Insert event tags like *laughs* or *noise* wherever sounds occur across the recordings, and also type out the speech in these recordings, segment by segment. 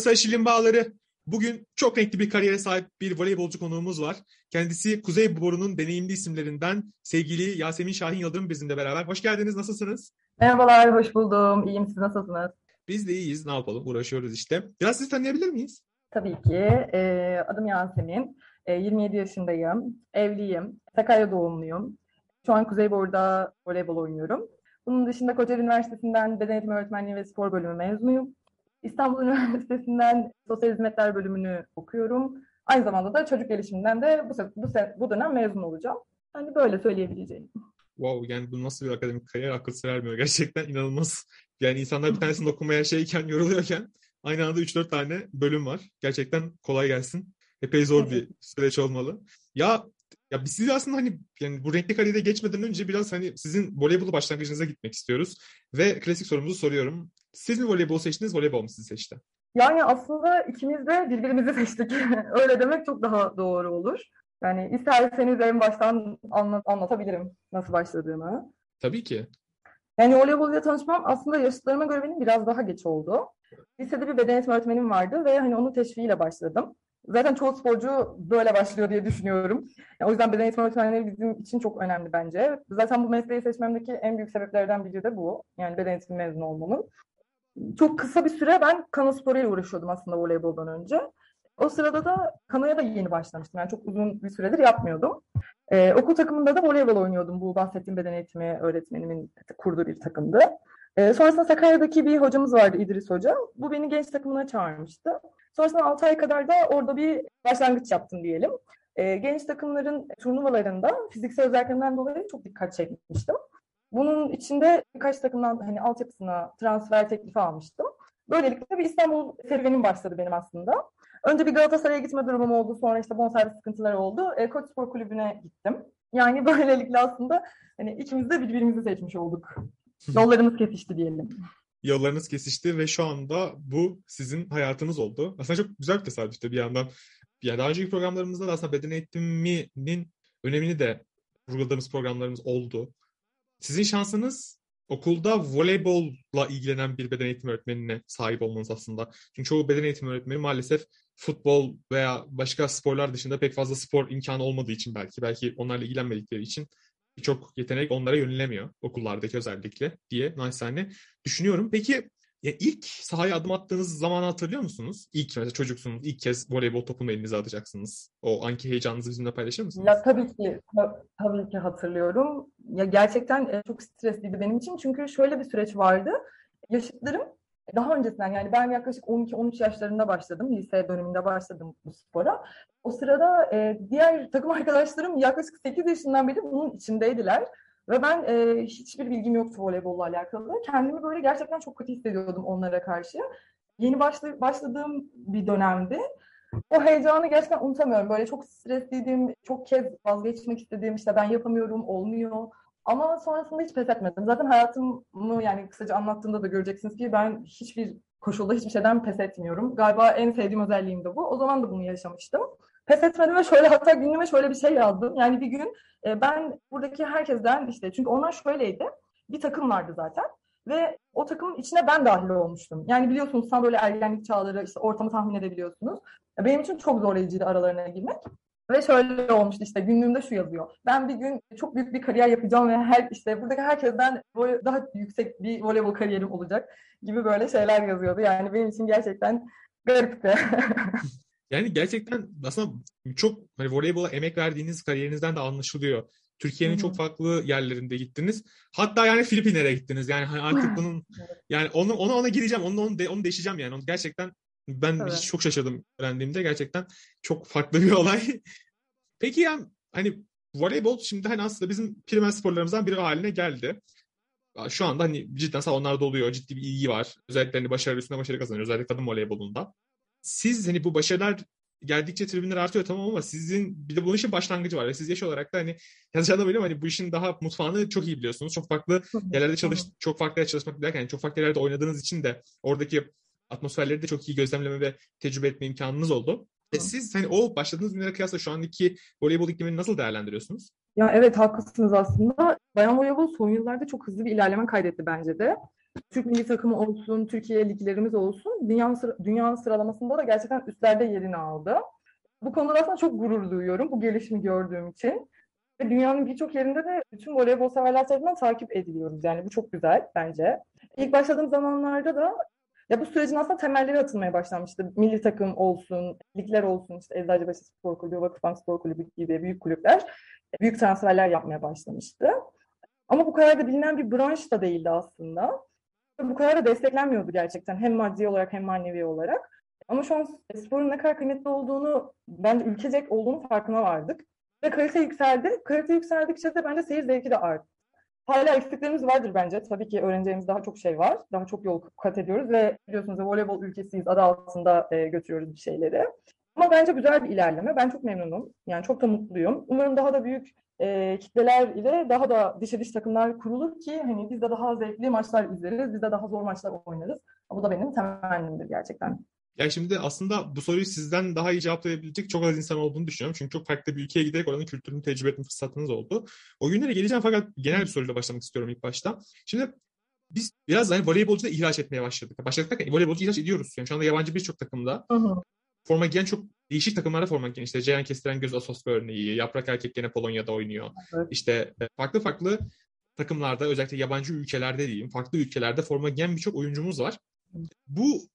Burası Aşil'in Bağları. Bugün çok renkli bir kariyere sahip bir voleybolcu konuğumuz var. Kendisi Kuzey Boru'nun deneyimli isimlerinden sevgili Yasemin Şahin Yıldırım bizimle beraber. Hoş geldiniz, nasılsınız? Merhabalar, hoş buldum. İyiyim, siz nasılsınız? Biz de iyiyiz, ne yapalım, uğraşıyoruz işte. Biraz sizi tanıyabilir miyiz? Tabii ki. Ee, adım Yasemin. Ee, 27 yaşındayım. Evliyim. Sakarya doğumluyum. Şu an Kuzey Boru'da voleybol oynuyorum. Bunun dışında Kocaeli Üniversitesi'nden Beden Eğitimi Öğretmenliği ve Spor Bölümü mezunuyum. İstanbul *laughs* Üniversitesi'nden Sosyal Hizmetler Bölümünü okuyorum. Aynı zamanda da çocuk gelişiminden de bu, bu, bu dönem mezun olacağım. Hani böyle söyleyebileceğim. Wow yani bu nasıl bir akademik kariyer akıl vermiyor gerçekten inanılmaz. Yani insanlar bir tanesini *laughs* okumaya şeyken yoruluyorken aynı anda 3-4 tane bölüm var. Gerçekten kolay gelsin. Epey zor bir süreç olmalı. Ya ya biz siz aslında hani yani bu renkli kariyere geçmeden önce biraz hani sizin voleybolu başlangıcınıza gitmek istiyoruz. Ve klasik sorumuzu soruyorum. Siz mi voleybol seçtiniz, voleybol mu sizi seçti? Yani aslında ikimiz de birbirimizi *laughs* seçtik. Öyle demek çok daha doğru olur. Yani isterseniz en baştan anlat, anlatabilirim nasıl başladığımı. Tabii ki. Yani voleybol ile tanışmam aslında yaşıtlarıma göre benim biraz daha geç oldu. Lisede bir beden eğitimi öğretmenim vardı ve hani onun teşviğiyle başladım. Zaten çoğu sporcu böyle başlıyor diye düşünüyorum. Yani o yüzden beden eğitimi öğretmenleri bizim için çok önemli bence. Zaten bu mesleği seçmemdeki en büyük sebeplerden biri de bu. Yani beden eğitimi mezunu olmamın çok kısa bir süre ben kano sporuyla uğraşıyordum aslında voleyboldan önce. O sırada da kanoya da yeni başlamıştım. Yani çok uzun bir süredir yapmıyordum. Ee, okul takımında da voleybol oynuyordum. Bu bahsettiğim beden eğitimi öğretmenimin kurduğu bir takımdı. Ee, sonrasında Sakarya'daki bir hocamız vardı İdris Hoca. Bu beni genç takımına çağırmıştı. Sonrasında 6 ay kadar da orada bir başlangıç yaptım diyelim. Ee, genç takımların turnuvalarında fiziksel özelliklerinden dolayı çok dikkat çekmiştim. Bunun içinde birkaç takımdan hani altyapısına transfer teklifi almıştım. Böylelikle bir İstanbul serüvenim başladı benim aslında. Önce bir Galatasaray'a gitme durumum oldu. Sonra işte bonservis sıkıntıları oldu. E, Koç Spor Kulübü'ne gittim. Yani *laughs* böylelikle aslında hani ikimiz de birbirimizi seçmiş olduk. Yollarımız kesişti diyelim. Yollarınız kesişti ve şu anda bu sizin hayatınız oldu. Aslında çok güzel bir tesadüftü bir yandan. Yani daha önceki programlarımızda da aslında beden eğitiminin önemini de vurguladığımız programlarımız oldu. Sizin şansınız okulda voleybolla ilgilenen bir beden eğitimi öğretmenine sahip olmanız aslında. Çünkü çoğu beden eğitimi öğretmeni maalesef futbol veya başka sporlar dışında pek fazla spor imkanı olmadığı için belki, belki onlarla ilgilenmedikleri için birçok yetenek onlara yönelemiyor okullardaki özellikle diye naçizane düşünüyorum. Peki ya ilk sahaya adım attığınız zamanı hatırlıyor musunuz? İlk mesela çocuksunuz, ilk kez voleybol topunu elinize alacaksınız. O anki heyecanınızı bizimle paylaşır mısınız? Ya tabii ki, tabii ki hatırlıyorum. Ya gerçekten e, çok stresliydi benim için. Çünkü şöyle bir süreç vardı. Yaşıtlarım daha öncesinden yani ben yaklaşık 12-13 yaşlarında başladım. Lise döneminde başladım bu spora. O sırada e, diğer takım arkadaşlarım yaklaşık 8 yaşından beri bunun içindeydiler. Ve ben e, hiçbir bilgim yoktu voleybolla alakalı. Kendimi böyle gerçekten çok kötü hissediyordum onlara karşı. Yeni başla, başladığım bir dönemdi. O heyecanı gerçekten unutamıyorum. Böyle çok stresliydim, çok kez vazgeçmek istediğim işte ben yapamıyorum, olmuyor. Ama sonrasında hiç pes etmedim. Zaten hayatımı yani kısaca anlattığımda da göreceksiniz ki ben hiçbir koşulda hiçbir şeyden pes etmiyorum. Galiba en sevdiğim özelliğim de bu. O zaman da bunu yaşamıştım pes etmedim ve şöyle hatta günlüğüme şöyle bir şey yazdım. Yani bir gün e, ben buradaki herkesten işte çünkü onlar şöyleydi. Bir takım vardı zaten ve o takımın içine ben dahil olmuştum. Yani biliyorsunuz tam böyle ergenlik çağları işte ortamı tahmin edebiliyorsunuz. Benim için çok zorlayıcıydı aralarına girmek. Ve şöyle olmuştu işte günlüğümde şu yazıyor. Ben bir gün çok büyük bir kariyer yapacağım ve her işte buradaki herkesten daha yüksek bir voleybol kariyerim olacak gibi böyle şeyler yazıyordu. Yani benim için gerçekten garipti. *laughs* Yani gerçekten aslında çok hani voleybola emek verdiğiniz kariyerinizden de anlaşılıyor. Türkiye'nin çok farklı yerlerinde gittiniz. Hatta yani Filipinlere gittiniz. Yani hani artık bunun yani onu ona ona gireceğim. Onu onu, de, onu değişeceğim yani. Onu gerçekten ben evet. hiç çok şaşırdım öğrendiğimde. Gerçekten çok farklı bir *laughs* olay. Peki yani hani voleybol şimdi hani aslında bizim primer sporlarımızdan biri haline geldi. Şu anda hani cidden salonlarda oluyor. Ciddi bir ilgi var. Özellikle hani başarı üstüne başarı kazanıyor. Özellikle kadın voleybolunda siz hani bu başarılar geldikçe tribünler artıyor tamam ama sizin bir de bunun için başlangıcı var. Ve siz yaş olarak da hani yazacağını biliyorum hani bu işin daha mutfağını çok iyi biliyorsunuz. Çok farklı yerlerde çalış çok farklı yerlerde çalışmak derken yani çok farklı yerlerde oynadığınız için de oradaki atmosferleri de çok iyi gözlemleme ve tecrübe etme imkanınız oldu. E siz hani o başladığınız günlere kıyasla şu andaki voleybol iklimini nasıl değerlendiriyorsunuz? Ya evet haklısınız aslında. Bayan voleybol son yıllarda çok hızlı bir ilerleme kaydetti bence de. Türk milli takımı olsun, Türkiye liglerimiz olsun dünyanın, sıra, dünyanın sıralamasında da gerçekten üstlerde yerini aldı. Bu konuda aslında çok gurur duyuyorum bu gelişimi gördüğüm için. Ve dünyanın birçok yerinde de bütün voleybol severler tarafından takip ediliyoruz. Yani bu çok güzel bence. İlk başladığım zamanlarda da ya bu sürecin aslında temelleri atılmaya başlanmıştı. Milli takım olsun, ligler olsun, işte Eczacıbaşı Spor Kulübü, Vakıfbank Spor Kulübü gibi büyük kulüpler büyük transferler yapmaya başlamıştı. Ama bu kadar da bilinen bir branş da değildi aslında. Bu kadar da desteklenmiyordu gerçekten hem maddi olarak hem manevi olarak. Ama şu an sporun ne kadar kıymetli olduğunu, bence ülkecek olduğunu farkına vardık. Ve kalite yükseldi. Kalite yükseldikçe de bence seyir zevki de arttı. Hala eksiklerimiz vardır bence. Tabii ki öğreneceğimiz daha çok şey var. Daha çok yol kat ediyoruz ve biliyorsunuz voleybol ülkesiyiz. Adı altında e, götürüyoruz bir şeyleri. Ama bence güzel bir ilerleme. Ben çok memnunum. Yani çok da mutluyum. Umarım daha da büyük e, kitleler ile daha da dişe diş takımlar kurulur ki hani biz de daha zevkli maçlar izleriz. Biz de daha zor maçlar oynarız. Bu da benim temennimdir gerçekten. Yani şimdi aslında bu soruyu sizden daha iyi cevaplayabilecek çok az insan olduğunu düşünüyorum. Çünkü çok farklı bir ülkeye giderek oranın kültürünü tecrübe etme fırsatınız oldu. O günlere geleceğim fakat genel bir soruyla başlamak istiyorum ilk başta. Şimdi biz biraz hani voleybolcu da ihraç etmeye başladık. Başladık derken voleybolcu ihraç ediyoruz. Yani şu anda yabancı birçok takımda hı hı. Forma giyen çok değişik takımlarda forma giyen. İşte Ceyhan Kestiren Göz Asos örneği, Yaprak Erkek gene Polonya'da oynuyor. Evet. İşte e, farklı farklı takımlarda özellikle yabancı ülkelerde diyeyim farklı ülkelerde forma giyen birçok oyuncumuz var. Bu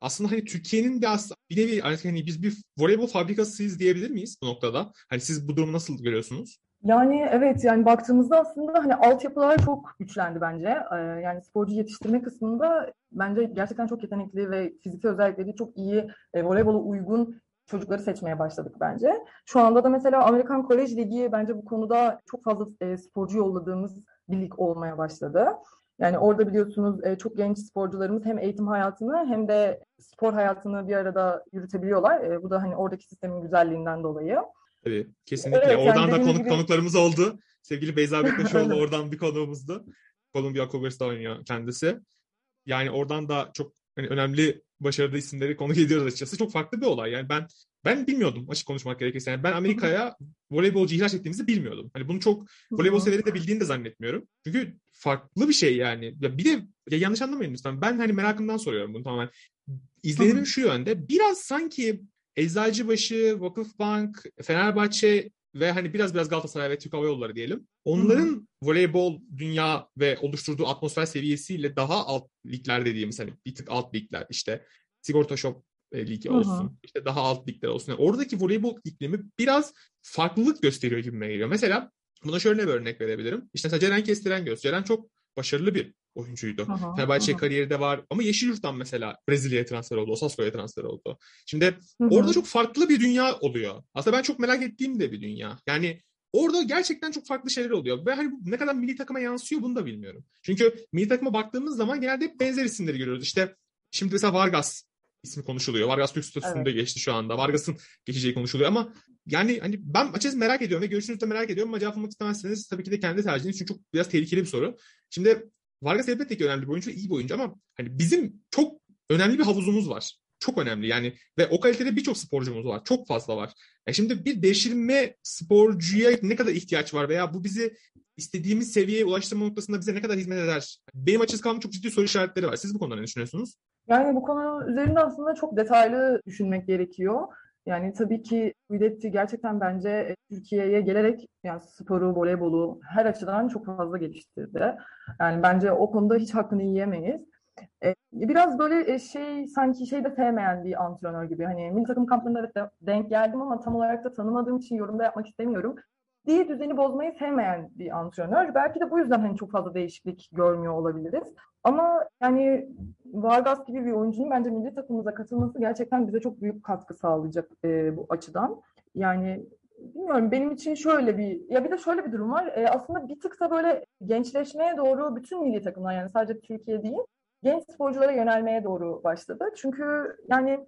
aslında hani Türkiye'nin de aslında bir nevi artık hani biz bir voleybol fabrikasıyız diyebilir miyiz bu noktada? Hani siz bu durumu nasıl görüyorsunuz? Yani evet yani baktığımızda aslında hani altyapılar çok güçlendi bence. Ee, yani sporcu yetiştirme kısmında bence gerçekten çok yetenekli ve fiziksel özellikleri çok iyi e, voleybola uygun çocukları seçmeye başladık bence. Şu anda da mesela Amerikan Kolej Ligi bence bu konuda çok fazla e, sporcu yolladığımız bir lig olmaya başladı. Yani orada biliyorsunuz e, çok genç sporcularımız hem eğitim hayatını hem de spor hayatını bir arada yürütebiliyorlar. E, bu da hani oradaki sistemin güzelliğinden dolayı. Tabii kesinlikle. Evet, oradan yani da konuk gibi... konuklarımız oldu. Sevgili Beyza *laughs* Bektaşoğlu oradan bir konuğumuzdu. Columbia Cougars'ta oynuyor kendisi. Yani oradan da çok hani önemli başarılı isimleri konuk ediyoruz açıkçası. Çok farklı bir olay. Yani ben ben bilmiyordum açık konuşmak gerekirse. Yani ben Amerika'ya voleybolcu ihraç ettiğimizi bilmiyordum. Hani bunu çok voleybol severi de bildiğini de zannetmiyorum. Çünkü farklı bir şey yani. Ya bir de ya yanlış anlamayın lütfen. Ben hani merakımdan soruyorum bunu tamamen. İzlenimim şu yönde. Biraz sanki Eczacıbaşı, Vakıfbank, Fenerbahçe ve hani biraz biraz Galatasaray ve Türk Hava Yolları diyelim. Onların Hı-hı. voleybol dünya ve oluşturduğu atmosfer seviyesiyle daha alt ligler dediğimiz hani bir tık alt ligler işte Sigorta Shop e, ligi olsun. Hı-hı. işte daha alt ligler olsun. Yani oradaki voleybol iklimi biraz farklılık gösteriyor gibi geliyor. Mesela buna şöyle bir örnek verebilirim. İşte mesela Ceren Kestiren Göz. Ceren çok başarılı bir oyuncuydu. Aha, Fenerbahçe aha. kariyeri de var ama Yeşilyurt'tan mesela Brezilya'ya transfer oldu, Osasco'ya transfer oldu. Şimdi hı hı. orada çok farklı bir dünya oluyor. Aslında ben çok merak ettiğim de bir dünya. Yani orada gerçekten çok farklı şeyler oluyor. Ve hani ne kadar milli takıma yansıyor bunu da bilmiyorum. Çünkü milli takıma baktığımız zaman genelde hep benzer isimleri görüyoruz. İşte şimdi mesela Vargas ismi konuşuluyor. Vargas Türk statüsünde evet. geçti şu anda. Vargas'ın geçeceği konuşuluyor ama yani hani ben açıkçası merak ediyorum ve görüşünüzü de merak ediyorum ama cevaplamak istemezseniz tabii ki de kendi tercihiniz çünkü çok biraz tehlikeli bir soru. Şimdi Vargas elbette ki önemli bir oyuncu, iyi bir oyuncu ama hani bizim çok önemli bir havuzumuz var. Çok önemli yani ve o kalitede birçok sporcumuz var. Çok fazla var. Yani şimdi bir devşirme sporcuya ne kadar ihtiyaç var veya bu bizi istediğimiz seviyeye ulaştırma noktasında bize ne kadar hizmet eder? Benim açıkçası çok ciddi soru işaretleri var. Siz bu konuda ne düşünüyorsunuz? Yani bu konu üzerinde aslında çok detaylı düşünmek gerekiyor. Yani tabii ki Videtti gerçekten bence e, Türkiye'ye gelerek yani sporu, voleybolu her açıdan çok fazla geliştirdi. Yani bence o konuda hiç hakkını yiyemeyiz. E, biraz böyle e, şey sanki şey de sevmeyen bir antrenör gibi. Hani milli takım kamplarında evet denk geldim ama tam olarak da tanımadığım için yorumda yapmak istemiyorum. Diye düzeni bozmayı sevmeyen bir antrenör. Belki de bu yüzden hani çok fazla değişiklik görmüyor olabiliriz. Ama yani Vargas gibi bir oyuncunun bence milli takımımıza katılması gerçekten bize çok büyük katkı sağlayacak e, bu açıdan. Yani bilmiyorum benim için şöyle bir ya bir de şöyle bir durum var. E, aslında bir tık da böyle gençleşmeye doğru bütün milli takımlar yani sadece Türkiye değil genç sporculara yönelmeye doğru başladı. Çünkü yani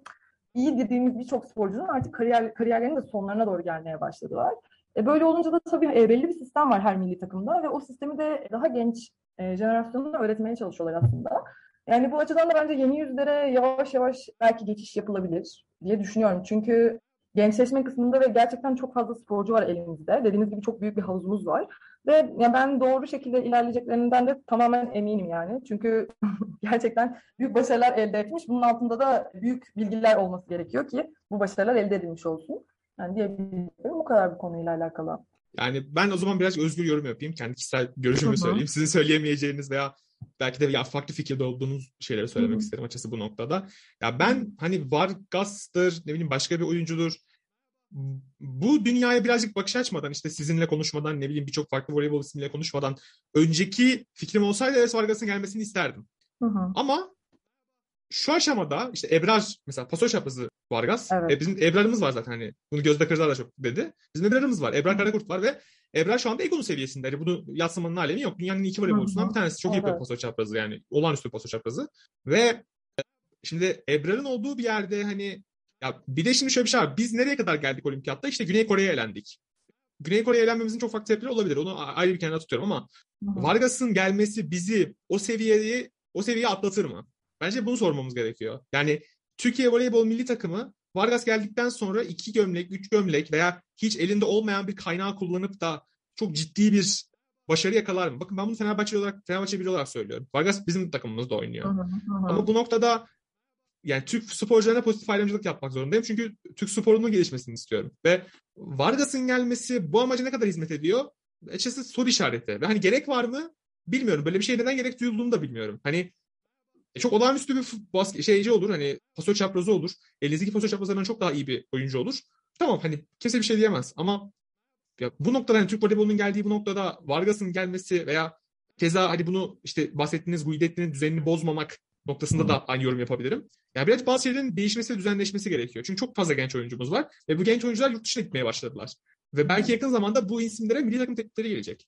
iyi dediğimiz birçok sporcunun artık kariyer kariyerlerinin de sonlarına doğru gelmeye başladılar. E, böyle olunca da tabii e, belli bir sistem var her milli takımda ve o sistemi de daha genç e, jenerasyonuna öğretmeye çalışıyorlar aslında. Yani bu açıdan da bence yeni yüzlere yavaş yavaş belki geçiş yapılabilir diye düşünüyorum. Çünkü gençleşme kısmında ve gerçekten çok fazla sporcu var elimizde. Dediğiniz gibi çok büyük bir havuzumuz var. Ve ya ben doğru şekilde ilerleyeceklerinden de tamamen eminim yani. Çünkü *laughs* gerçekten büyük başarılar elde etmiş. Bunun altında da büyük bilgiler olması gerekiyor ki bu başarılar elde edilmiş olsun. Yani diyebilirim bu kadar bu konuyla alakalı. Yani ben o zaman biraz özgür yorum yapayım. Kendi kişisel görüşümü söyleyeyim. Sizin söyleyemeyeceğiniz veya belki de ya farklı fikirde olduğunuz şeyleri söylemek Hı-hı. isterim açıkçası bu noktada. Ya ben hani Vargas'tır, ne bileyim başka bir oyuncudur. Bu dünyaya birazcık bakış açmadan işte sizinle konuşmadan ne bileyim birçok farklı voleybol ismiyle konuşmadan önceki fikrim olsaydı evet Vargas'ın gelmesini isterdim. Hı-hı. Ama şu aşamada işte Ebrar mesela paso çaprazı Vargas. Evet. E, bizim Ebrar'ımız var zaten hani. Bunu Gözde Kırılar da çok dedi. Bizim Ebrar'ımız var. Ebrar Karakurt var ve Ebrar şu anda Egon'un seviyesinde. Yani bunu yatsımanın alemi yok. Dünyanın iki voleybolcusundan bir tanesi. Çok evet. iyi bir paso çaprazı yani. Olağanüstü paso çaprazı. Ve e, şimdi Ebrar'ın olduğu bir yerde hani ya bir de şimdi şöyle bir şey var. Biz nereye kadar geldik olimpiyatta? İşte Güney Kore'ye elendik. Güney Kore'ye elenmemizin çok farklı sebepleri olabilir. Onu ayrı bir kenara tutuyorum ama Vargas'ın gelmesi bizi o seviyeyi o seviyeyi atlatır mı? Bence bunu sormamız gerekiyor. Yani Türkiye Voleybol Milli Takımı Vargas geldikten sonra iki gömlek, üç gömlek veya hiç elinde olmayan bir kaynağı kullanıp da çok ciddi bir başarı yakalar mı? Bakın ben bunu Fenerbahçe olarak, Fenerbahçe biri olarak söylüyorum. Vargas bizim takımımızda oynuyor. Hı hı hı. Ama bu noktada yani Türk sporcularına pozitif ayrımcılık yapmak zorundayım. Çünkü Türk sporunun gelişmesini istiyorum. Ve Vargas'ın gelmesi bu amaca ne kadar hizmet ediyor? Açıkçası soru işareti. Ve hani gerek var mı? Bilmiyorum. Böyle bir şey neden gerek duyulduğunu da bilmiyorum. Hani çok olağanüstü bir basket şeyci olur. Hani paso çaprazı olur. Elinizdeki paso çaprazlarından çok daha iyi bir oyuncu olur. Tamam hani kimse bir şey diyemez ama ya bu noktada hani Türk voleybolunun geldiği bu noktada Vargas'ın gelmesi veya keza hani bunu işte bahsettiğiniz Guidetti'nin düzenini bozmamak noktasında da aynı yorum yapabilirim. Yani biraz bazı şeylerin değişmesi ve düzenleşmesi gerekiyor. Çünkü çok fazla genç oyuncumuz var ve bu genç oyuncular yurt dışına gitmeye başladılar. Ve belki yakın zamanda bu isimlere milli takım teklifleri gelecek.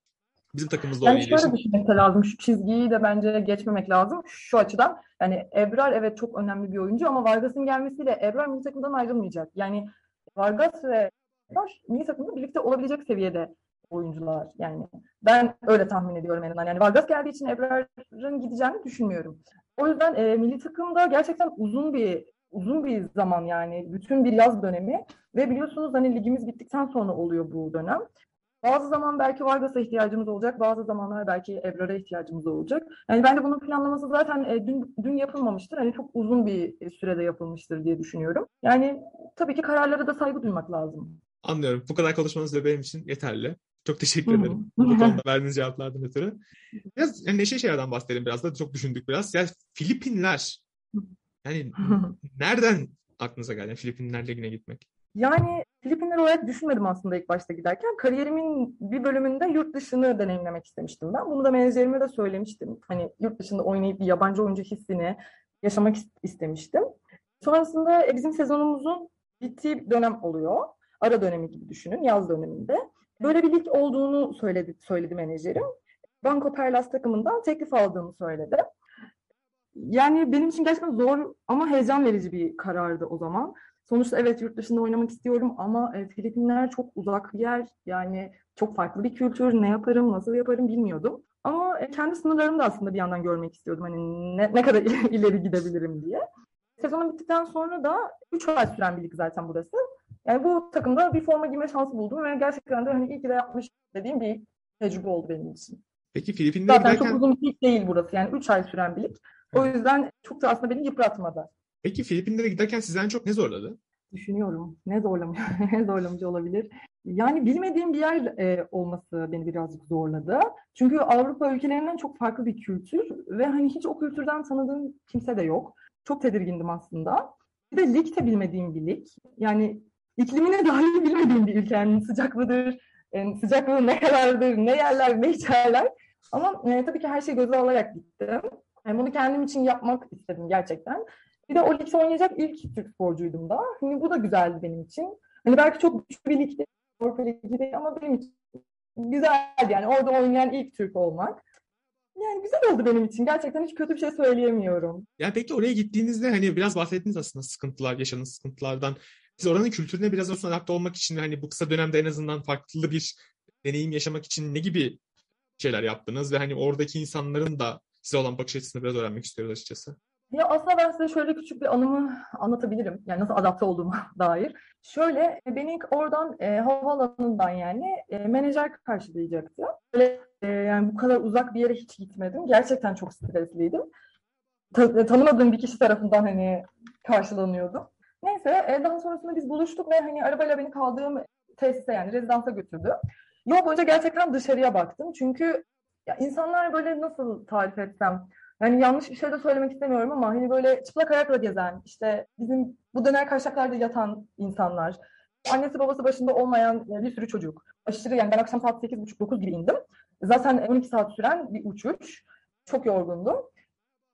Bizim takımımızda yani oynayacak. Şöyle düşünmek lazım. Şu çizgiyi de bence geçmemek lazım. Şu açıdan yani Ebrar evet çok önemli bir oyuncu ama Vargas'ın gelmesiyle Ebrar milli takımdan ayrılmayacak. Yani Vargas ve Ebrar milli takımda birlikte olabilecek seviyede oyuncular. Yani ben öyle tahmin ediyorum en azından. Yani Vargas geldiği için Ebrar'ın gideceğini düşünmüyorum. O yüzden e, milli takımda gerçekten uzun bir uzun bir zaman yani bütün bir yaz dönemi ve biliyorsunuz hani ligimiz bittikten sonra oluyor bu dönem. Bazı zaman belki Vargas'a ihtiyacımız olacak, bazı zamanlar belki Ebrar'a ihtiyacımız olacak. Yani bence bunun planlaması zaten e, dün, dün yapılmamıştır. Hani çok uzun bir sürede yapılmıştır diye düşünüyorum. Yani tabii ki kararlara da saygı duymak lazım. Anlıyorum. Bu kadar konuşmanız da benim için yeterli. Çok teşekkür ederim. Bu konuda *laughs* verdiğiniz cevaplardan ötürü. Biraz yani neşe şeylerden bahsedelim biraz da. Çok düşündük biraz. Yani Filipinler. *laughs* Yani nereden aklınıza geldi yani Filipinler Ligi'ne gitmek? Yani Filipinler olarak düşünmedim aslında ilk başta giderken. Kariyerimin bir bölümünde yurt dışını deneyimlemek istemiştim ben. Bunu da menajerime de söylemiştim. Hani yurt dışında oynayıp bir yabancı oyuncu hissini yaşamak istemiştim. Sonrasında e, bizim sezonumuzun bittiği dönem oluyor. Ara dönemi gibi düşünün, yaz döneminde. Böyle bir lig olduğunu söyledi, söyledi menajerim. Banco Perlas takımından teklif aldığını söyledi. Yani benim için gerçekten zor ama heyecan verici bir karardı o zaman. Sonuçta evet yurt dışında oynamak istiyorum ama e, Filipinler çok uzak bir yer. Yani çok farklı bir kültür. Ne yaparım, nasıl yaparım bilmiyordum. Ama e, kendi sınırlarımı da aslında bir yandan görmek istiyordum. Hani ne, ne kadar *laughs* ileri gidebilirim diye. Sezonun bittikten sonra da 3 ay süren bir lig zaten burası. Yani bu takımda bir forma giyme şansı buldum ve gerçekten de hani iyi ki de yapmış dediğim bir tecrübe oldu benim için. Peki Filipinler'e Zaten giderken... çok uzun bir lig değil burası. Yani 3 ay süren bir lig. O yüzden çok da aslında beni yıpratmadı. Peki Filipinlere giderken sizden çok ne zorladı? Düşünüyorum. Ne zorlamış, *laughs* ne zorlamacı olabilir? Yani bilmediğim bir yer e, olması beni birazcık zorladı. Çünkü Avrupa ülkelerinden çok farklı bir kültür ve hani hiç o kültürden tanıdığım kimse de yok. Çok tedirgindim aslında. Bir de lig de bilmediğim bir lig. Yani iklimine *laughs* dahi bilmediğim bir ülke. Yani sıcak mıdır, yani e, sıcaklığı ne kadardır, ne yerler, ne içerler. Ama e, tabii ki her şeyi göze alarak gittim. Yani bunu kendim için yapmak istedim gerçekten. Bir de o ligde oynayacak ilk Türk sporcuydum da. Hani bu da güzeldi benim için. Hani belki çok güçlü bir ligde, Avrupa Ligi değil ama benim için güzeldi yani orada oynayan ilk Türk olmak. Yani güzel oldu benim için. Gerçekten hiç kötü bir şey söyleyemiyorum. Yani peki oraya gittiğinizde hani biraz bahsettiniz aslında sıkıntılar, yaşadığınız sıkıntılardan. Siz oranın kültürüne biraz olsun adapte olmak için hani bu kısa dönemde en azından farklı bir deneyim yaşamak için ne gibi şeyler yaptınız ve hani oradaki insanların da size olan bakış açısını biraz öğrenmek istiyoruz açıkçası. Ya aslında ben size şöyle küçük bir anımı anlatabilirim. Yani nasıl adapte olduğuma *laughs* dair. Şöyle beni ilk oradan e, havaalanından yani e, menajer karşılayacaktı. Böyle, e, yani bu kadar uzak bir yere hiç gitmedim. Gerçekten çok stresliydim. Ta- tanımadığım bir kişi tarafından hani karşılanıyordum. Neyse e, daha sonrasında biz buluştuk ve hani arabayla beni kaldığım tesise yani rezidansa götürdü. Yol boyunca gerçekten dışarıya baktım. Çünkü ya insanlar böyle nasıl tarif etsem yani yanlış bir şey de söylemek istemiyorum ama hani böyle çıplak ayakla gezen, işte bizim bu döner kaçaklarda yatan insanlar, annesi babası başında olmayan bir sürü çocuk. Aşırı yani ben akşam saat 8.30-9 gibi indim. Zaten 12 saat süren bir uçuş. Çok yorgundum.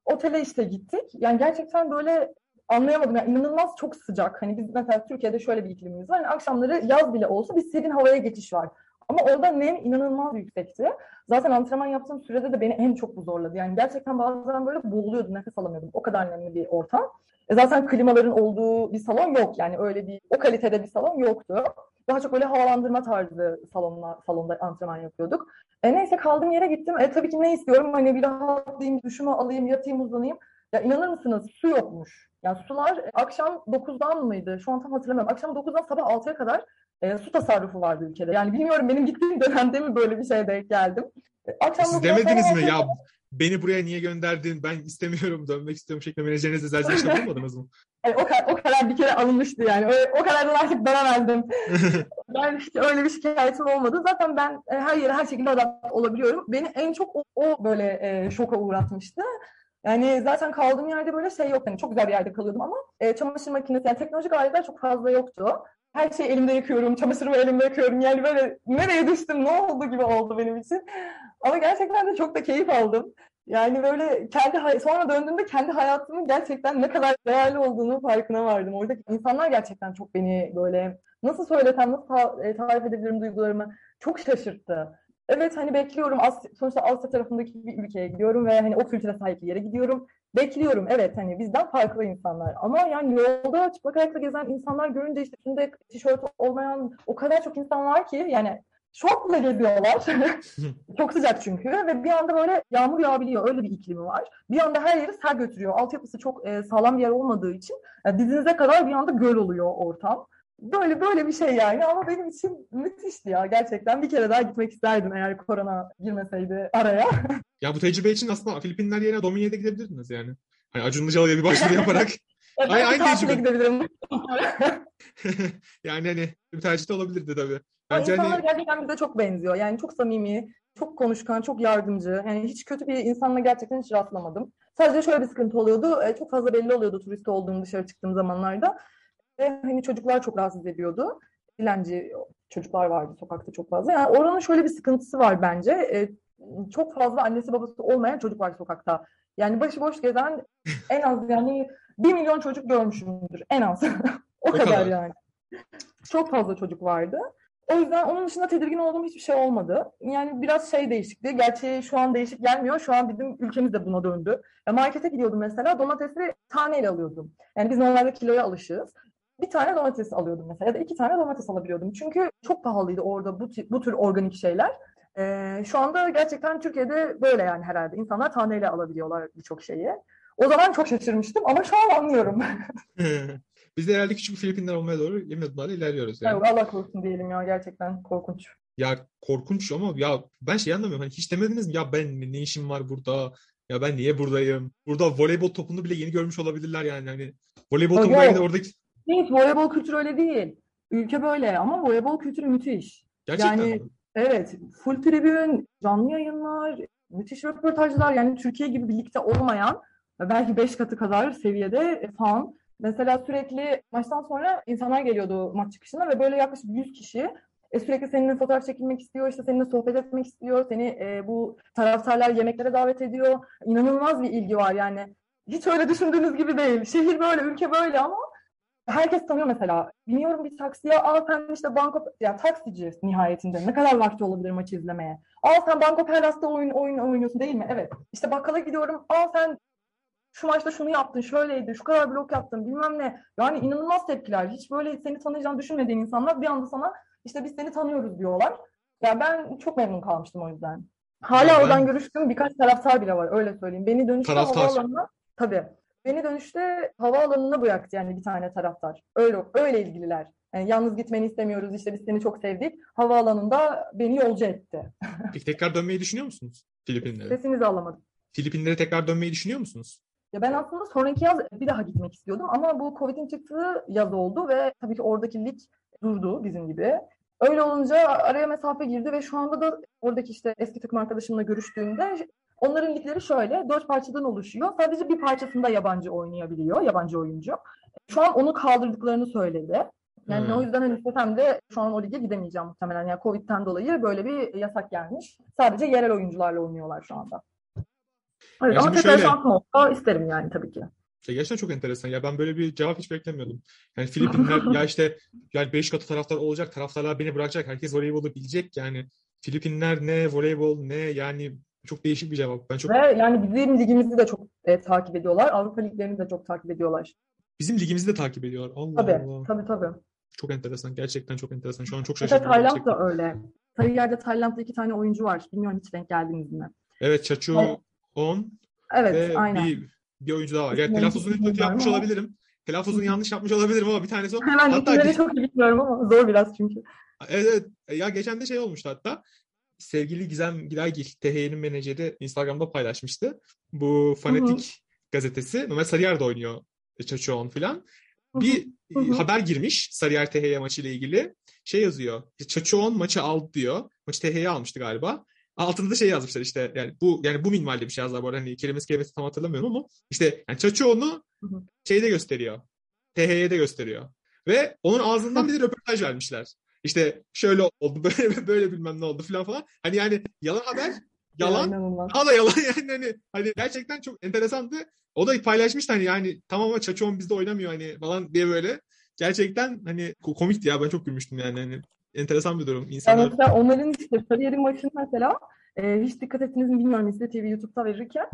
Otele işte gittik. Yani gerçekten böyle anlayamadım. Yani inanılmaz çok sıcak. Hani biz mesela Türkiye'de şöyle bir iklimimiz var. Yani akşamları yaz bile olsa bir serin havaya geçiş var. Ama orada nem inanılmaz yüksekti. Zaten antrenman yaptığım sürede de beni en çok bu zorladı. Yani gerçekten bazen böyle boğuluyordum, nefes alamıyordum. O kadar nemli bir ortam. E zaten klimaların olduğu bir salon yok. Yani öyle bir, o kalitede bir salon yoktu. Daha çok böyle havalandırma tarzı salonla, salonda antrenman yapıyorduk. E neyse kaldığım yere gittim. E tabii ki ne istiyorum? Hani bir rahatlayayım, duşumu alayım, yatayım, uzanayım. Ya inanır mısınız? Su yokmuş. Yani sular akşam 9'dan mıydı? Şu an tam hatırlamıyorum. Akşam 9'dan sabah 6'ya kadar e, su tasarrufu vardı ülkede. Yani bilmiyorum benim gittiğim dönemde mi böyle bir şeye denk geldim. E, akşam Siz demediniz mi ya beni buraya niye gönderdin ben istemiyorum dönmek istiyorum şeklinde menajerinize zelzeleşte bulmadınız mı? Yani *laughs* o, kadar, o kadar bir kere alınmıştı yani. Öyle, o kadar da artık dönemezdim. *laughs* ben hiç öyle bir şikayetim olmadı. Zaten ben e, her yere her şekilde adapte olabiliyorum. Beni en çok o, o böyle e, şoka uğratmıştı. Yani zaten kaldığım yerde böyle şey yok. Yani çok güzel bir yerde kalıyordum ama e, çamaşır makinesi, yani teknolojik aletler çok fazla yoktu. Her şeyi elimde yıkıyorum, çamaşırımı elimde yıkıyorum. Yani böyle nereye düştüm, ne oldu gibi oldu benim için. Ama gerçekten de çok da keyif aldım. Yani böyle kendi sonra döndüğümde kendi hayatımın gerçekten ne kadar değerli olduğunu farkına vardım. Oradaki insanlar gerçekten çok beni böyle nasıl söylesem, nasıl e, tarif edebilirim duygularımı çok şaşırttı. Evet hani bekliyorum. Asya, sonuçta Asya tarafındaki bir ülkeye gidiyorum ve hani o kültüre sahip bir yere gidiyorum. Bekliyorum evet hani bizden farklı insanlar. Ama yani yolda çıplak ayakla gezen insanlar görünce işte üstünde tişört olmayan o kadar çok insan var ki yani şortla geziyorlar. *laughs* çok sıcak çünkü ve bir anda böyle yağmur yağabiliyor. Öyle bir iklimi var. Bir anda her yeri sel götürüyor. Altyapısı çok e, sağlam bir yer olmadığı için yani dizinize kadar bir anda göl oluyor ortam. Böyle böyle bir şey yani ama benim için müthişti ya gerçekten. Bir kere daha gitmek isterdim eğer korona girmeseydi araya. *laughs* ya bu tecrübe için aslında Filipinler yerine Domini'ye gidebilirdiniz yani. Hani Acun Ilıcalı'ya bir başvuru yaparak. *laughs* evet, Ay, aynı tecrübe. gidebilirim. *laughs* yani hani bir tercih de olabilirdi tabii. Bence insanlar hani... gerçekten bize çok benziyor. Yani çok samimi, çok konuşkan, çok yardımcı. Yani hiç kötü bir insanla gerçekten hiç rastlamadım. Sadece şöyle bir sıkıntı oluyordu. E, çok fazla belli oluyordu turist olduğum dışarı çıktığım zamanlarda. Ve hani çocuklar çok rahatsız ediyordu. Dilenci çocuklar vardı sokakta çok fazla. Yani oranın şöyle bir sıkıntısı var bence. E, çok fazla annesi babası olmayan çocuk var sokakta. Yani başıboş gezen en az yani bir milyon çocuk görmüşümdür en az. *laughs* o, kadar, kadar yani. Çok fazla çocuk vardı. O yüzden onun dışında tedirgin olduğum hiçbir şey olmadı. Yani biraz şey değişikti. Gerçi şu an değişik gelmiyor. Şu an bizim ülkemiz de buna döndü. Ya markete gidiyordum mesela domatesi taneyle alıyordum. Yani biz normalde kiloya alışığız bir tane domates alıyordum mesela ya da iki tane domates alabiliyordum. Çünkü çok pahalıydı orada bu, bu tür organik şeyler. Ee, şu anda gerçekten Türkiye'de böyle yani herhalde. İnsanlar taneyle alabiliyorlar birçok şeyi. O zaman çok şaşırmıştım ama şu an anlıyorum. *laughs* Biz de herhalde küçük bir Filipinler olmaya doğru yemin adımlarla ilerliyoruz. Yani. Evet, Allah korusun diyelim ya gerçekten korkunç. Ya korkunç ama ya ben şey anlamıyorum. Hani hiç demediniz mi ya ben ne işim var burada? Ya ben niye buradayım? Burada voleybol topunu bile yeni görmüş olabilirler yani. Hani voleybol topu belki de oradaki Hiç voleybol kültürü öyle değil. Ülke böyle ama voleybol kültürü müthiş. Gerçekten yani, mi? Evet. Full tribün, canlı yayınlar, müthiş röportajlar. Yani Türkiye gibi birlikte olmayan belki beş katı kadar seviyede fan. Mesela sürekli maçtan sonra insanlar geliyordu maç çıkışına ve böyle yaklaşık 100 kişi e, sürekli seninle fotoğraf çekilmek istiyor, işte seninle sohbet etmek istiyor, seni e, bu taraftarlar yemeklere davet ediyor. İnanılmaz bir ilgi var yani. Hiç öyle düşündüğünüz gibi değil. Şehir böyle, ülke böyle ama herkes tanıyor mesela. Biniyorum bir taksiye, aa sen işte Banko, ya taksici nihayetinde ne kadar vakti olabilir maçı izlemeye? Aa sen Banko Perlas'ta oyun, oyun oynuyorsun değil mi? Evet. İşte bakkala gidiyorum, aa sen şu maçta şunu yaptın, şöyleydi, şu kadar blok yaptın, bilmem ne. Yani inanılmaz tepkiler. Hiç böyle seni tanıyacağını düşünmediğin insanlar bir anda sana işte biz seni tanıyoruz diyorlar. Ya yani ben çok memnun kalmıştım o yüzden. Hala ya oradan ben... görüştüğüm birkaç taraftar bile var öyle söyleyeyim. Beni dönüşte havaalanına tabii beni dönüşte havaalanına bıraktı yani bir tane taraftar. Öyle öyle ilgililer. Yani yalnız gitmeni istemiyoruz işte biz seni çok sevdik. Havaalanında beni yolcu etti. *laughs* Peki tekrar dönmeyi düşünüyor musunuz Filipinlere? Sesinizi alamadım. Filipinlere tekrar dönmeyi düşünüyor musunuz? Ya ben aslında sonraki yaz bir daha gitmek istiyordum ama bu Covid'in çıktığı yaz oldu ve tabii ki oradaki lig durdu bizim gibi. Öyle olunca araya mesafe girdi ve şu anda da oradaki işte eski takım arkadaşımla görüştüğümde onların ligleri şöyle dört parçadan oluşuyor. Sadece bir parçasında yabancı oynayabiliyor, yabancı oyuncu. Şu an onu kaldırdıklarını söyledi. Yani Hmm. o yüzden hani istesem de şu an o lige gidemeyeceğim muhtemelen. Yani Covid'den dolayı böyle bir yasak gelmiş. Sadece yerel oyuncularla oynuyorlar şu anda. Evet, Ya ama tekrar şöyle- olsa isterim yani tabii ki. Ya gerçekten çok enteresan. Ya ben böyle bir cevap hiç beklemiyordum. Yani Filipinler *laughs* ya işte yani beş katı taraftar olacak, taraftarlar beni bırakacak, herkes voleybolu bilecek yani. Filipinler ne, voleybol ne yani çok değişik bir cevap. Ben çok Ve yani bizim ligimizi de çok e, takip ediyorlar. Avrupa liglerini de çok takip ediyorlar. bizim ligimizi de takip ediyor. Allah Tabii, Allah. tabii tabii. Çok enteresan. Gerçekten çok enteresan. Şu an çok Mesela şaşırdım Tayland gerçekten. da öyle. Sarıyer'de Tayland'da iki tane oyuncu var. Bilmiyorum hiç denk geldiniz mi? Evet, Chachu On Evet, ve aynen. bir bir oyuncu daha var. Yani telaffuzunu kötü yapmış ama- olabilirim. Telaffuzunu yanlış yapmış olabilirim ama bir tanesi o. Hemen Hatta çok iyi bilmiyorum ama zor biraz çünkü. Evet, evet. Ya geçen de şey olmuştu hatta. Sevgili Gizem Gilaygil, THY'nin menajeri Instagram'da paylaşmıştı. Bu Fanatik gazetesi. Normal Sarıyer'de oynuyor Çaçoğan filan. Bir Hı hı. e, haber girmiş Sarıyer THY maçıyla ilgili. Şey yazıyor. Çaçoğan maçı aldı diyor. Maçı THY almıştı galiba. Altında da şey yazmışlar işte yani bu yani bu minvalde bir şey yazdılar bu arada hani kelimesi kelimesi tam hatırlamıyorum ama işte yani hı. şeyde gösteriyor. THY'de gösteriyor. Ve onun ağzından bir de röportaj vermişler. İşte şöyle oldu, *laughs* böyle böyle bilmem ne oldu falan falan. Hani yani yalan haber, yalan, daha da yalan *laughs* yani hani, hani gerçekten çok enteresandı. O da paylaşmıştı hani yani tamam ama Çaçoğan bizde oynamıyor hani falan diye böyle. Gerçekten hani ko- komikti ya ben çok gülmüştüm yani hani enteresan bir durum. Yani İnsanlar mesela onların işte Sarıyer'in maçını mesela e, hiç dikkat ettiniz mi bilmiyorum İzle TV YouTube'da verirken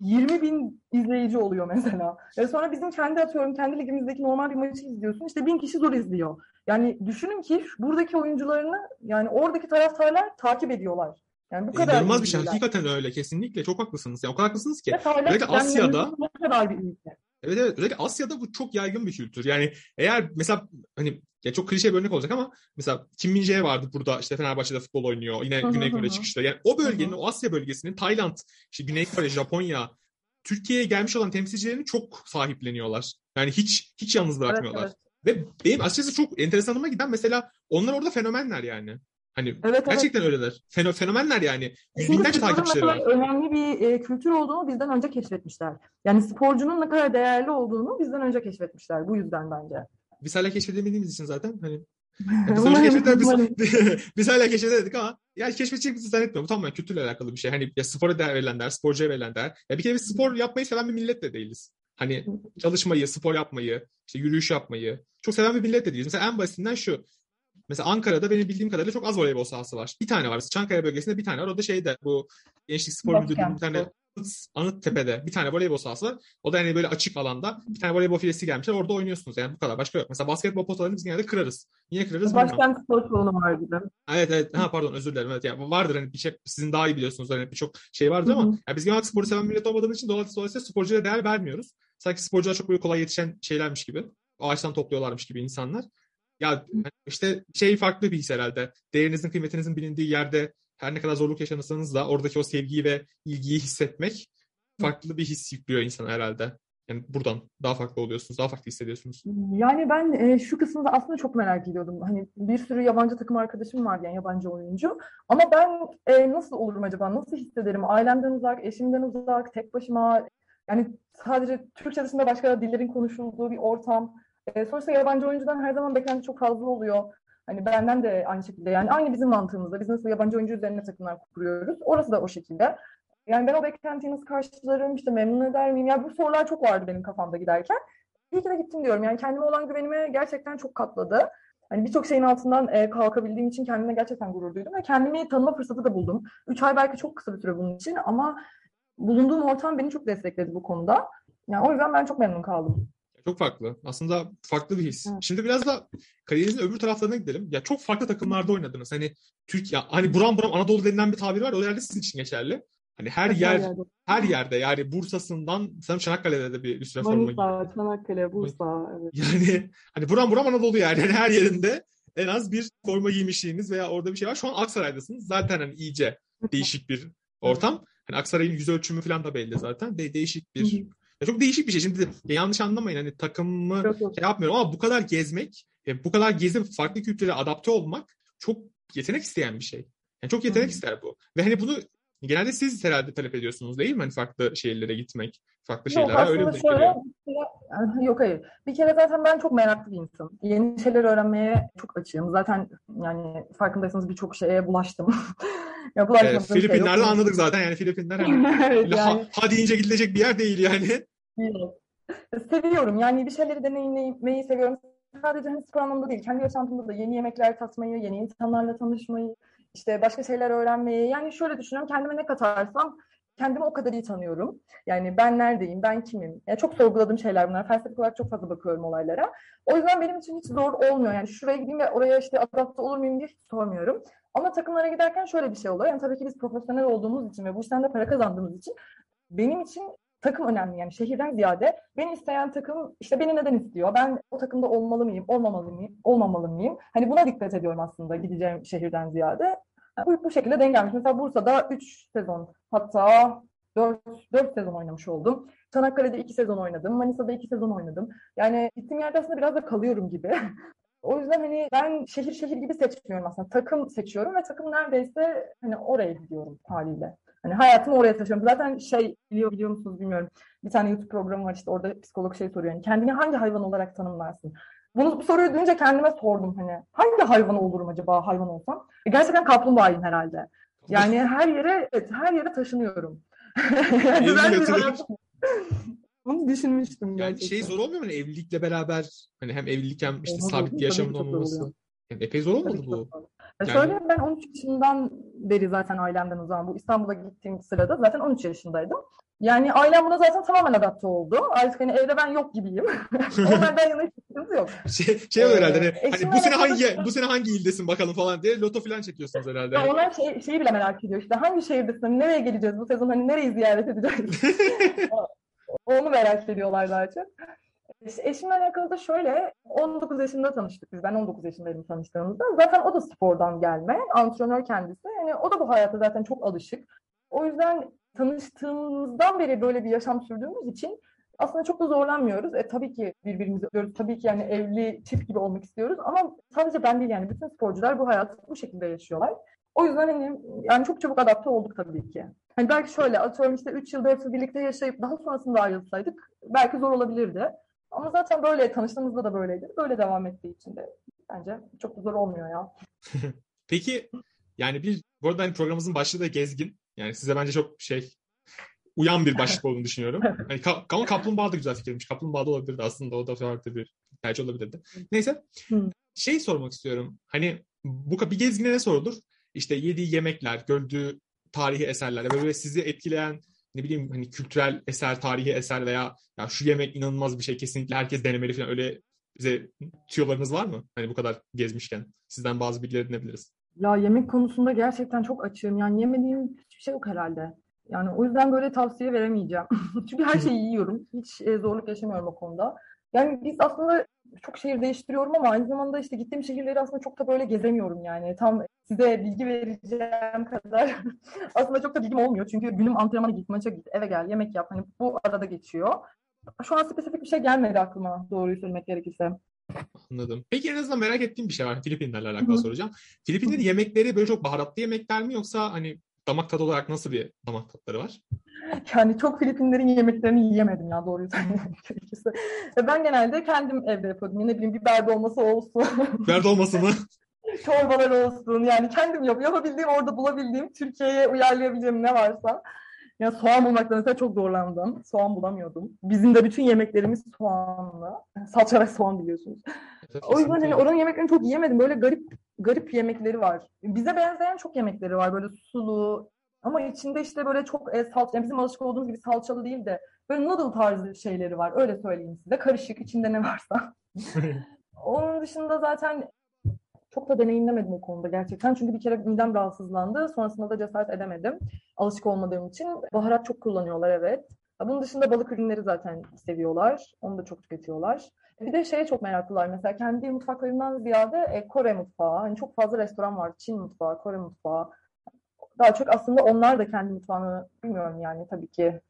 20 bin izleyici oluyor mesela. Ve sonra bizim kendi atıyorum kendi ligimizdeki normal bir maçı izliyorsun. İşte bin kişi zor izliyor. Yani düşünün ki buradaki oyuncularını yani oradaki taraftarlar takip ediyorlar. Yani bu kadar inanılmaz bir şey. Hakikaten öyle. Kesinlikle çok haklısınız. Ya o kadar haklısınız ki. Özellikle Asya'da- ne kadar bir ülke. Evet evet. Özellikle Asya'da bu çok yaygın bir kültür. Yani eğer mesela hani ya çok klişe bir örnek olacak ama mesela Kim Min Jae vardı burada işte Fenerbahçe'de futbol oynuyor. Yine Güney Kore çıkışta. Yani o bölgenin, o Asya bölgesinin Tayland, işte Güney Kore, Japonya Türkiye'ye gelmiş olan temsilcilerini çok sahipleniyorlar. Yani hiç hiç yalnız Evet, bırakmıyorlar. evet. Ve benim açıkçası çok enteresanıma giden mesela onlar orada fenomenler yani. Hani Evet, evet. gerçekten öyleler. Feno, fenomenler yani. Yüz Çünkü binlerce takipçileri var. önemli bir e, kültür olduğunu bizden önce keşfetmişler. Yani sporcunun ne kadar değerli olduğunu bizden önce keşfetmişler. Bu yüzden bence. Biz hala keşfedemediğimiz için zaten hani Ya *laughs* biz umarım. biz, *laughs* biz hala keşfedemedik ama yani keşfedeceğimizi zannetmiyorum. Bu tamamen kültürle alakalı bir şey. Hani ya spora değer verilen değer, sporcuya verilen değer. Ya bir kere biz spor yapmayı seven bir millet de değiliz. Hani çalışmayı, spor yapmayı, işte yürüyüş yapmayı çok seven bir millet de değiliz. Mesela en basitinden şu. Mesela Ankara'da benim bildiğim kadarıyla çok az voleybol sahası var. Bir tane var. Çankaya bölgesinde bir tane var. O da şeyde bu Gençlik Spor Müdürlüğü'nün bir tane Anıttepe'de bir tane voleybol sahası var. O da hani böyle açık alanda bir tane voleybol filesi gelmişler. Orada oynuyorsunuz yani bu kadar. Başka yok. Mesela basketbol potalarını biz genelde kırarız. Niye kırarız bilmiyorum. Başkent spor salonu var de. Evet evet. Ha pardon özür dilerim. Evet yani vardır hani bir şey sizin daha iyi biliyorsunuz hani birçok şey vardır Hı hı. ama yani biz genel olarak sporu seven millet olmadığımız için dolayısıyla sporcuya değer vermiyoruz. Sanki sporcular çok böyle kolay yetişen şeylermiş gibi. Ağaçtan topluyorlarmış gibi insanlar. Ya işte şey farklı bir his herhalde. Değerinizin, kıymetinizin bilindiği yerde her ne kadar zorluk yaşanırsanız da oradaki o sevgiyi ve ilgiyi hissetmek farklı bir his yüklüyor insana herhalde. Yani buradan daha farklı oluyorsunuz, daha farklı hissediyorsunuz. Yani ben e, şu kısmında aslında çok merak ediyordum. Hani bir sürü yabancı takım arkadaşım var yani yabancı oyuncu. Ama ben e, nasıl olurum acaba? Nasıl hissederim? Ailemden uzak, eşimden uzak, tek başıma. Yani sadece Türkçe dışında başka dillerin konuşulduğu bir ortam. E, sonuçta yabancı oyuncudan her zaman beklenti çok fazla oluyor. Hani benden de aynı şekilde yani aynı bizim mantığımızda. Biz nasıl yabancı oyuncu üzerine takımlar kuruyoruz. Orası da o şekilde. Yani ben o beklentiyi nasıl karşılarım, işte memnun eder miyim? Ya bu sorular çok vardı benim kafamda giderken. İyi ki de gittim diyorum. Yani kendime olan güvenimi gerçekten çok katladı. Hani birçok şeyin altından e, kalkabildiğim için kendime gerçekten gurur duydum ve kendimi tanıma fırsatı da buldum. Üç ay belki çok kısa bir süre bunun için ama bulunduğum ortam beni çok destekledi bu konuda. Yani o yüzden ben çok memnun kaldım. Çok farklı. Aslında farklı bir his. Evet. Şimdi biraz da kariyerinizin öbür taraflarına gidelim. Ya çok farklı takımlarda oynadınız. Hani Türk ya hani buram buram Anadolu denilen bir tabir var. O yerde sizin için geçerli. Hani her yer yerde. her yerde yani Bursa'sından sanırım Çanakkale'de de bir, süre forma giydi. Manisa, Çanakkale, Bursa. Evet. Yani hani buram buram Anadolu yani. Yani her yerinde en az bir forma giymişliğiniz veya orada bir şey var. Şu an Aksaray'dasınız. Zaten hani iyice değişik bir ortam. Hani Aksaray'ın yüz ölçümü falan da belli zaten. De değişik bir. Ya çok değişik bir şey. Şimdi yanlış anlamayın hani takımı şey yapmıyorum ama bu kadar gezmek, e, bu kadar gezip farklı kültürlere adapte olmak çok yetenek isteyen bir şey. Yani çok yetenek hı. ister bu. Ve hani bunu genelde siz herhalde talep ediyorsunuz değil mi? Hani farklı şehirlere gitmek, farklı Yok şeylere öyle aslında şöyle, geliyor? bir kere- yok hayır. Bir kere zaten ben çok meraklı bir insanım. Yeni şeyler öğrenmeye çok açığım. Zaten yani farkındaysanız birçok şeye bulaştım. ya E, bulaşmadığım şey yok. Filipinler'de anladık zaten yani Filipinler hani *laughs* evet öyle yani. ha, ha deyince gidilecek bir yer değil yani. Yok. Seviyorum. Yani bir şeyleri deneyimlemeyi seviyorum. Sadece hani spor anlamında değil. Kendi yaşantımda da yeni yemekler tatmayı, yeni insanlarla tanışmayı, işte başka şeyler öğrenmeyi. Yani şöyle düşünüyorum. Kendime ne katarsam kendimi o kadar iyi tanıyorum. Yani ben neredeyim, ben kimim? Yani çok sorguladığım şeyler bunlar. Felsefik olarak çok fazla bakıyorum olaylara. O yüzden benim için hiç zor olmuyor. Yani şuraya gideyim ve oraya işte adapte olur muyum diye sormuyorum. Ama takımlara giderken şöyle bir şey oluyor. Yani tabii ki biz profesyonel olduğumuz için ve bu işten de para kazandığımız için benim için takım önemli yani şehirden ziyade beni isteyen takım işte beni neden istiyor? Ben o takımda olmalı mıyım? Olmamalı mıyım? Olmamalı mıyım? Hani buna dikkat ediyorum aslında gideceğim şehirden ziyade. Bu, bu şekilde dengelmiş. Mesela Bursa'da 3 sezon hatta 4, 4 sezon oynamış oldum. Çanakkale'de 2 sezon oynadım. Manisa'da 2 sezon oynadım. Yani gittiğim yerde aslında biraz da kalıyorum gibi. *laughs* O yüzden hani ben şehir şehir gibi seçmiyorum aslında. Takım seçiyorum ve takım neredeyse hani oraya gidiyorum haliyle. Hani hayatımı oraya taşıyorum. Zaten şey biliyor biliyor musunuz bilmiyorum. Bir tane YouTube programı var işte orada psikolog şey soruyor. Yani kendini hangi hayvan olarak tanımlarsın? Bunu bu soruyu duyunca kendime sordum hani. Hangi hayvan olurum acaba hayvan olsam? E, gerçekten kaplumbağayım herhalde. Yani her yere evet, her yere taşınıyorum. *laughs* yani ben Bunu düşünmüştüm Yani gerçekten. şey zor olmuyor mu? Hani evlilikle beraber hani hem evlilik hem işte Olmaz sabit bir yaşamın olmaması. Yani epey zor olmadı bu. Yani- şöyle ben 13 yaşından beri zaten ailemden uzağım. Bu İstanbul'a gittiğim sırada zaten 13 yaşındaydım. Yani ailem buna zaten tamamen adapte oldu. Artık hani evde ben yok gibiyim. Onlardan yana hiç sıkıntı yok. Şey, şey oluyor herhalde hani, Ee, hani bu sene hangi bu sene hangi ildesin bakalım falan diye loto falan çekiyorsunuz herhalde. Ya onlar şey, şeyi bile merak ediyor işte hangi şehirdesin, hani nereye geleceğiz bu sezon, hani nereyi ziyaret edeceğiz? *laughs* Onu merak ediyorlar daha çok. Eşimle alakalı da şöyle, 19 yaşında tanıştık biz. Ben 19 yaşındaydım tanıştığımızda. Zaten o da spordan gelme, antrenör kendisi. Yani o da bu hayata zaten çok alışık. O yüzden tanıştığımızdan beri böyle bir yaşam sürdüğümüz için aslında çok da zorlanmıyoruz. E tabii ki birbirimizi görüyoruz. Tabii ki yani evli çift gibi olmak istiyoruz ama sadece ben değil yani bütün sporcular bu hayatı bu şekilde yaşıyorlar. O yüzden hani yani çok çabuk adapte olduk tabii ki. Hani belki şöyle atıyorum işte 3 yıl 4 yıl birlikte yaşayıp daha sonrasında ayrılsaydık belki zor olabilirdi. Ama zaten böyle tanıştığımızda da böyleydi. Böyle devam ettiği için de bence çok da zor olmuyor ya. *laughs* Peki yani bir bu arada hani programımızın başlığı da gezgin. Yani size bence çok şey uyan bir başlık olduğunu düşünüyorum. *laughs* Hani ka- ama kaplumbağa da güzel fikirmiş. Kaplumbağa da olabilirdi aslında. O da farklı bir tercih olabilirdi. Neyse. Şey sormak istiyorum. Hani bu bir gezgine ne sorulur? İşte yediği yemekler, gördüğü tarihi eserler ve böyle sizi etkileyen ne bileyim hani kültürel eser, tarihi eser veya ya şu yemek inanılmaz bir şey kesinlikle herkes denemeli falan öyle bize tüyolarınız var mı? Hani bu kadar gezmişken. Sizden bazı bilgiler edinebiliriz. Ya yemek konusunda gerçekten çok açığım. Yani yemediğim hiçbir şey yok herhalde. Yani o yüzden böyle tavsiye veremeyeceğim. *laughs* Çünkü her şeyi yiyorum. Hiç e, zorluk yaşamıyorum o konuda. Yani biz aslında çok şehir değiştiriyorum ama aynı zamanda işte gittiğim şehirleri aslında çok da böyle gezemiyorum yani. Tam size bilgi vereceğim kadar *laughs* aslında çok da bilgim olmuyor. Çünkü günüm antrenmana git, maça git, eve gel, yemek yap. Hani bu arada geçiyor. Şu an spesifik bir şey gelmedi aklıma doğruyu söylemek gerekirse. Anladım. Peki en azından merak ettiğim bir şey var. Filipinlerle alakalı soracağım. Filipinlerin yemekleri böyle çok baharatlı yemekler mi yoksa hani damak tadı olarak nasıl bir damak tatları var? Yani çok Filipinlerin yemeklerini yiyemedim ya doğruyu söylemek *laughs* gerekirse. Ve Ben genelde kendim evde yapıyordum. Yine bileyim biber dolması olsun, *laughs* Biber dolması mı? *laughs* çorbalar olsun. Yani kendim yap yapabildiğim, orada bulabildiğim, Türkiye'ye uyarlayabileceğim ne varsa. Ya soğan bulmakta mesela çok zorlandım. Soğan bulamıyordum. Bizim de bütün yemeklerimiz soğanlı. Salça ve soğan biliyorsunuz. O yüzden hani oranın yemeklerini çok yiyemedim. Böyle garip garip yemekleri var. Bize benzeyen çok yemekleri var. Böyle sulu ama içinde işte böyle çok e, salça, yani bizim alışık olduğumuz gibi salçalı değil de böyle noodle tarzı şeyleri var. Öyle söyleyeyim size. Karışık içinde ne varsa. *laughs* Onun dışında zaten çok da deneyimlemedim o konuda gerçekten. Çünkü bir kere midem rahatsızlandı. Sonrasında da cesaret edemedim. Alışık olmadığım için. Baharat çok kullanıyorlar evet. Bunun dışında balık ürünleri zaten seviyorlar. Onu da çok tüketiyorlar. Bir de şeye çok meraklılar. Mesela kendi mutfaklarından ziyade e, Kore mutfağı. Hani çok fazla restoran var. Çin mutfağı, Kore mutfağı. Daha çok aslında onlar da kendi mutfağını bilmiyorum yani tabii ki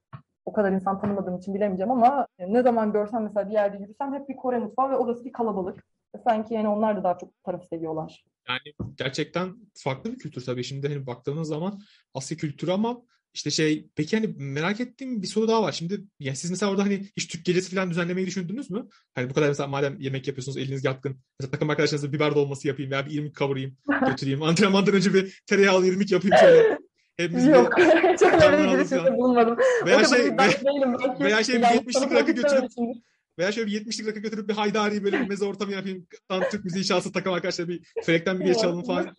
o kadar insan tanımadığım için bilemeyeceğim ama ne zaman görsem mesela bir yerde yürüsem hep bir Kore mutfağı ve orası bir kalabalık. Sanki yani onlar da daha çok tarafı seviyorlar. Yani gerçekten farklı bir kültür tabii. Şimdi hani baktığınız zaman Asya kültürü ama işte şey peki hani merak ettiğim bir soru daha var. Şimdi yani siz mesela orada hani hiç Türk gecesi falan düzenlemeyi düşündünüz mü? Hani bu kadar mesela madem yemek yapıyorsunuz eliniz yatkın. Mesela takım arkadaşlarınızla biber dolması yapayım veya bir irmik kavurayım *laughs* götüreyim. Antrenmandan önce bir tereyağlı irmik yapayım şöyle. Hepimiz Yok. Öyle bir girişimde bulunmadım. Veya şey, veya, veya şey bir 70'lik rakı götürüp veya şöyle bir 70'lik rakı götürüp bir haydari böyle bir meze ortamı yapayım. Tam Türk müziği şahsı takım arkadaşlar bir felekten bir geri çalalım falan.